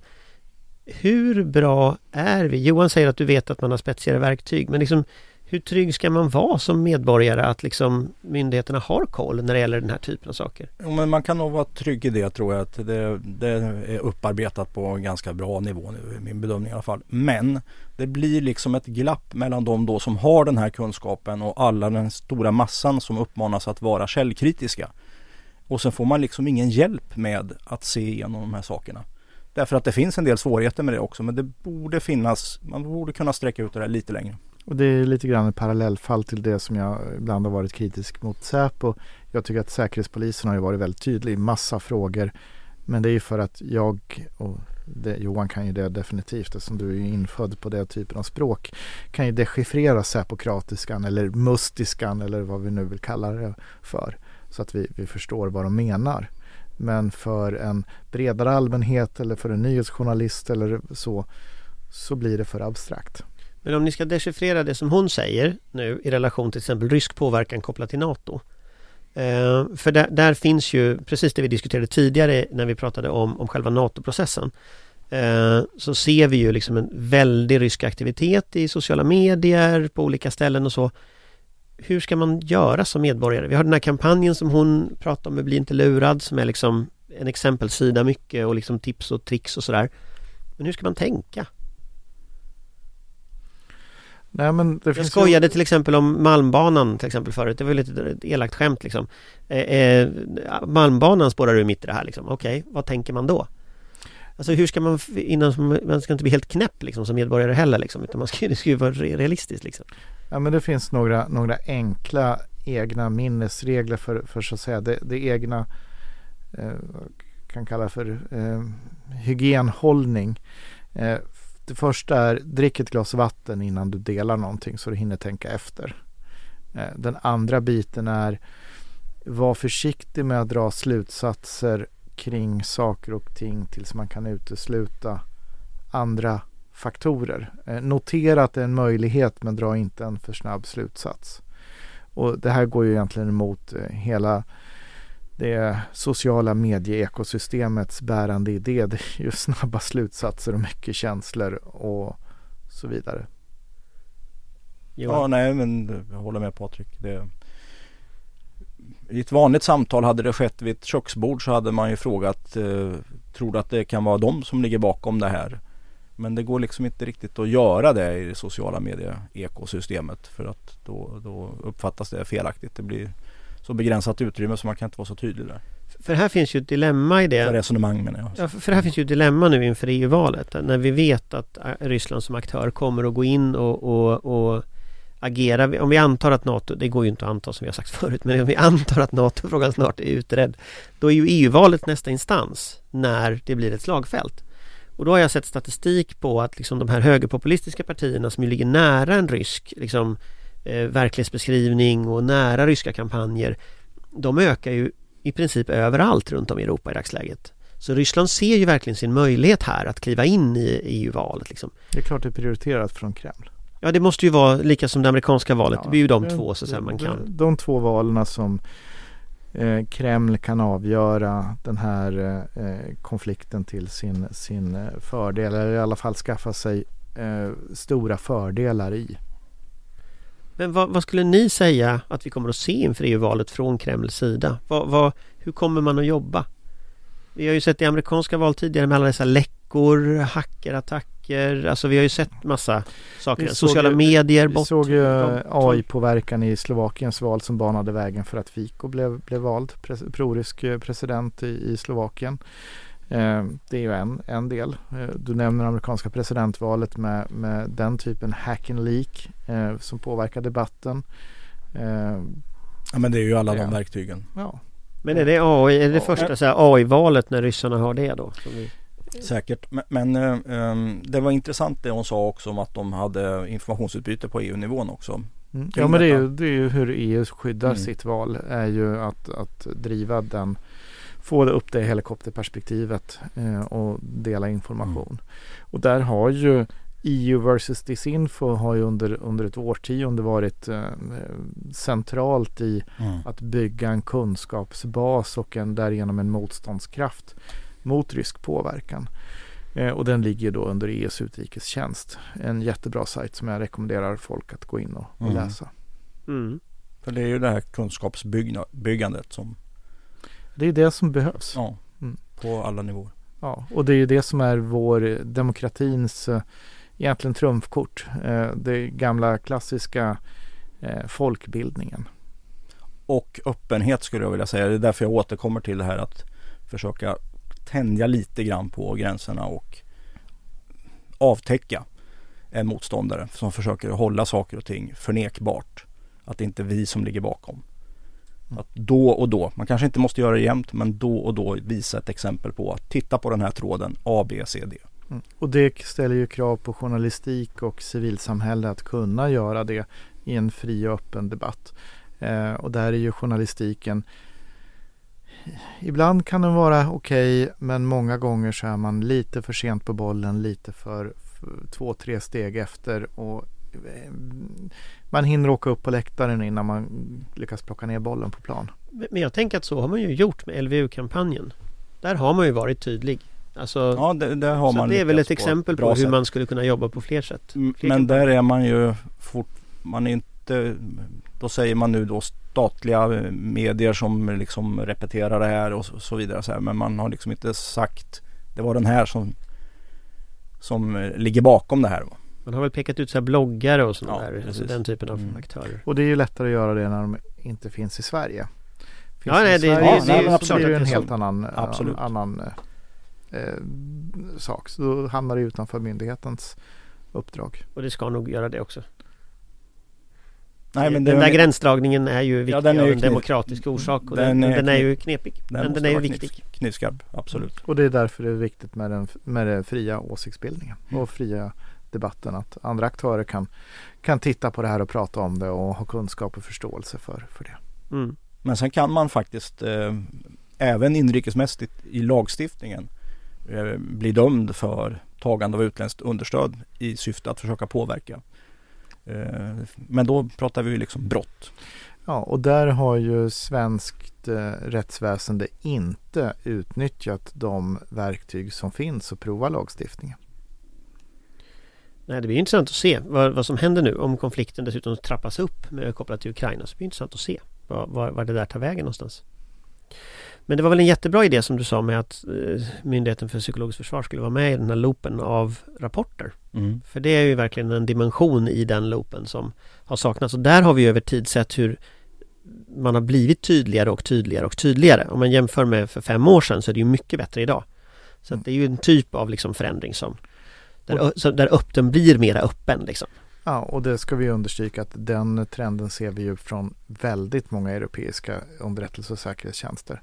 hur bra är vi? Johan säger att du vet att man har spetsigare verktyg men liksom hur trygg ska man vara som medborgare att liksom myndigheterna har koll när det gäller den här typen av saker? Jo, men man kan nog vara trygg i det tror jag. Att det, det är upparbetat på en ganska bra nivå nu, i min bedömning i alla fall. Men det blir liksom ett glapp mellan de då som har den här kunskapen och alla den stora massan som uppmanas att vara källkritiska. Och sen får man liksom ingen hjälp med att se igenom de här sakerna. Därför att det finns en del svårigheter med det också men det borde finnas, man borde kunna sträcka ut det där lite längre. Och det är lite grann ett parallellfall till det som jag ibland har varit kritisk mot Säpo. Jag tycker att Säkerhetspolisen har ju varit väldigt tydlig i massa frågor. Men det är ju för att jag och det, Johan kan ju det definitivt eftersom du är infödd på den typen av språk. Kan ju dechiffrera säpokratiskan eller mustiskan eller vad vi nu vill kalla det för. Så att vi, vi förstår vad de menar. Men för en bredare allmänhet eller för en nyhetsjournalist eller så, så blir det för abstrakt. Men om ni ska dechiffrera det som hon säger nu i relation till exempel rysk påverkan kopplat till NATO. Eh, för där, där, finns ju precis det vi diskuterade tidigare när vi pratade om, om själva NATO-processen. Eh, så ser vi ju liksom en väldig rysk aktivitet i sociala medier på olika ställen och så. Hur ska man göra som medborgare? Vi har den här kampanjen som hon pratar om, Bli inte lurad, som är liksom en exempelsida mycket och liksom tips och tricks och sådär. Men hur ska man tänka? Nej, men det jag skojade ju... till exempel om Malmbanan till exempel förut. Det var lite ett elakt skämt liksom. Eh, eh, Malmbanan spårar du mitt i det här liksom. Okej, okay, vad tänker man då? Alltså hur ska man innan man ska inte bli helt knäpp liksom som medborgare heller liksom. Utan man ska, det ska ju vara realistiskt liksom. Ja men det finns några, några enkla egna minnesregler för, för så att säga det, det egna eh, kan kalla för eh, hygienhållning. Eh, det första är drick ett glas vatten innan du delar någonting så du hinner tänka efter. Eh, den andra biten är var försiktig med att dra slutsatser kring saker och ting tills man kan utesluta andra faktorer. Eh, notera att det är en möjlighet men dra inte en för snabb slutsats. Och det här går ju egentligen emot eh, hela det sociala medieekosystemets bärande idé. Det är ju snabba slutsatser och mycket känslor och så vidare. Ja, nej men jag håller med Patrik. Det, I ett vanligt samtal hade det skett vid ett köksbord så hade man ju frågat eh, Tror du att det kan vara de som ligger bakom det här? Men det går liksom inte riktigt att göra det i det sociala medie-ekosystemet för att då, då uppfattas det felaktigt. Det blir så begränsat utrymme så man kan inte vara så tydlig där. För här finns ju ett dilemma i det. För resonemang menar jag. Ja, för här finns ju ett dilemma nu inför EU-valet. När vi vet att äh, Ryssland som aktör kommer att gå in och, och, och agera. Om vi antar att NATO, det går ju inte att anta som vi har sagt förut, men om vi antar att NATO-frågan snart är utredd. Då är ju EU-valet nästa instans när det blir ett slagfält. Och då har jag sett statistik på att liksom de här högerpopulistiska partierna som ju ligger nära en rysk liksom, verklighetsbeskrivning och nära ryska kampanjer de ökar ju i princip överallt runt om i Europa i dagsläget. Så Ryssland ser ju verkligen sin möjlighet här att kliva in i EU-valet. Liksom. Det är klart det är prioriterat från Kreml. Ja det måste ju vara lika som det amerikanska valet. Ja, det blir ju de två så att säga man kan. De, de två valen som eh, Kreml kan avgöra den här eh, konflikten till sin, sin eh, fördel eller i alla fall skaffa sig eh, stora fördelar i. Men vad, vad, skulle ni säga att vi kommer att se inför EU-valet från Kremls sida? Vad, vad, hur kommer man att jobba? Vi har ju sett i amerikanska val tidigare med alla dessa läckor, hackerattacker, alltså vi har ju sett massa saker. Sociala ju, medier, Vi såg ju AI-påverkan i Slovakiens val som banade vägen för att Fico blev, blev vald, pres, prorysk president i, i Slovakien. Eh, det är ju en, en del. Eh, du nämner amerikanska presidentvalet med, med den typen hack and leak eh, som påverkar debatten. Ja men det är ju alla de verktygen. Ja. Men är det AI, är det första AI-valet när ryssarna har det då? Vi... Säkert, men, men um, det var intressant det hon sa också om att de hade informationsutbyte på EU-nivån också. Mm. Ja men det är, ju, det är ju hur EU skyddar mm. sitt val är ju att, att driva den få upp det helikopterperspektivet eh, och dela information. Mm. Och där har ju EU versus Disinfo har ju under, under ett årtionde varit eh, centralt i mm. att bygga en kunskapsbas och en, därigenom en motståndskraft mot rysk påverkan. Eh, och den ligger då under EUs utrikestjänst. En jättebra sajt som jag rekommenderar folk att gå in och, och mm. läsa. Mm. För det är ju det här kunskapsbyggandet som det är det som behövs. Ja, mm. på alla nivåer. Ja, och det är ju det som är vår demokratins eh, egentligen trumfkort. Eh, det gamla klassiska eh, folkbildningen. Och öppenhet skulle jag vilja säga. Det är därför jag återkommer till det här att försöka tänja lite grann på gränserna och avtäcka en motståndare som försöker hålla saker och ting förnekbart. Att det inte är vi som ligger bakom. Att då och då, man kanske inte måste göra det jämt, men då och då visa ett exempel på att titta på den här tråden A, B, C, D. Mm. Och det ställer ju krav på journalistik och civilsamhälle att kunna göra det i en fri och öppen debatt. Eh, och där är ju journalistiken Ibland kan den vara okej okay, men många gånger så är man lite för sent på bollen, lite för, för två, tre steg efter och man hinner åka upp på läktaren innan man lyckas plocka ner bollen på plan. Men jag tänker att så har man ju gjort med LVU-kampanjen. Där har man ju varit tydlig. Alltså, ja, det, det har man det är väl ett exempel på hur sätt. man skulle kunna jobba på fler sätt. Fler Men där är man ju fort, man är inte, då säger man nu då statliga medier som liksom repeterar det här och så vidare. Så här. Men man har liksom inte sagt, det var den här som, som ligger bakom det här. Man har väl pekat ut så bloggare och sådana ja, där, alltså den typen av mm. aktörer. Och det är ju lättare att göra det när de inte finns i Sverige. Finns ja, nej, det, Sverige, det, det, det, så blir det en helt annan, absolut. annan eh, sak. Så då hamnar det utanför myndighetens uppdrag. Och det ska nog göra det också. Nej, men den där gränsdragningen är ju viktig ja, den är ju av en demokratisk orsak och den, den, är, den är ju knepig. Den men den är ju viktig. Knivskarp, absolut. Och det är därför det är viktigt med den, med den fria åsiktsbildningen mm. och fria debatten att andra aktörer kan, kan titta på det här och prata om det och ha kunskap och förståelse för, för det. Mm. Men sen kan man faktiskt eh, även inrikesmässigt i lagstiftningen eh, bli dömd för tagande av utländskt understöd i syfte att försöka påverka. Eh, men då pratar vi liksom brott. Ja, och där har ju svenskt eh, rättsväsende inte utnyttjat de verktyg som finns att prova lagstiftningen. Nej, det blir intressant att se vad, vad som händer nu om konflikten dessutom trappas upp med, kopplat till Ukraina. Så det blir intressant att se vad, vad, vad det där tar vägen någonstans. Men det var väl en jättebra idé som du sa med att eh, Myndigheten för psykologiskt försvar skulle vara med i den här loopen av rapporter. Mm. För det är ju verkligen en dimension i den loopen som har saknats. Och där har vi över tid sett hur man har blivit tydligare och tydligare och tydligare. Om man jämför med för fem år sedan så är det ju mycket bättre idag. Så att det är ju en typ av liksom förändring som där, så där öppen blir mera öppen liksom. Ja, och det ska vi understryka att den trenden ser vi ju från väldigt många europeiska underrättelse och säkerhetstjänster.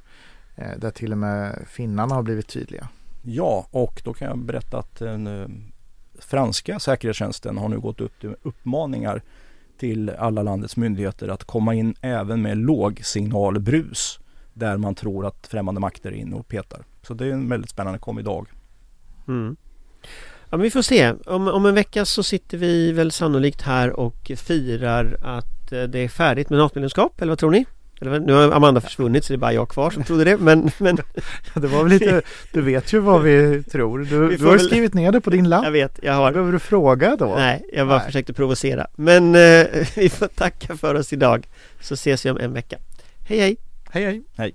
Eh, där till och med finnarna har blivit tydliga. Ja, och då kan jag berätta att den eh, franska säkerhetstjänsten har nu gått upp till uppmaningar till alla landets myndigheter att komma in även med lågsignalbrus där man tror att främmande makter är inne och petar. Så det är en väldigt spännande kom idag. Mm. Ja, men vi får se. Om, om en vecka så sitter vi väl sannolikt här och firar att eh, det är färdigt med NATO-medlemskap, eller vad tror ni? Eller, nu har Amanda försvunnit så det är bara jag kvar som trodde det, men, men Det var väl lite, du vet ju vad vi tror. Du, Vi du har väl- skrivit ner det på din lapp. jag vet, jag har Behöver du fråga då? Nej, jag bara Nej. försökte provocera. Men eh, vi får tacka för oss idag så ses vi om en vecka. Hej hej! Hej hej!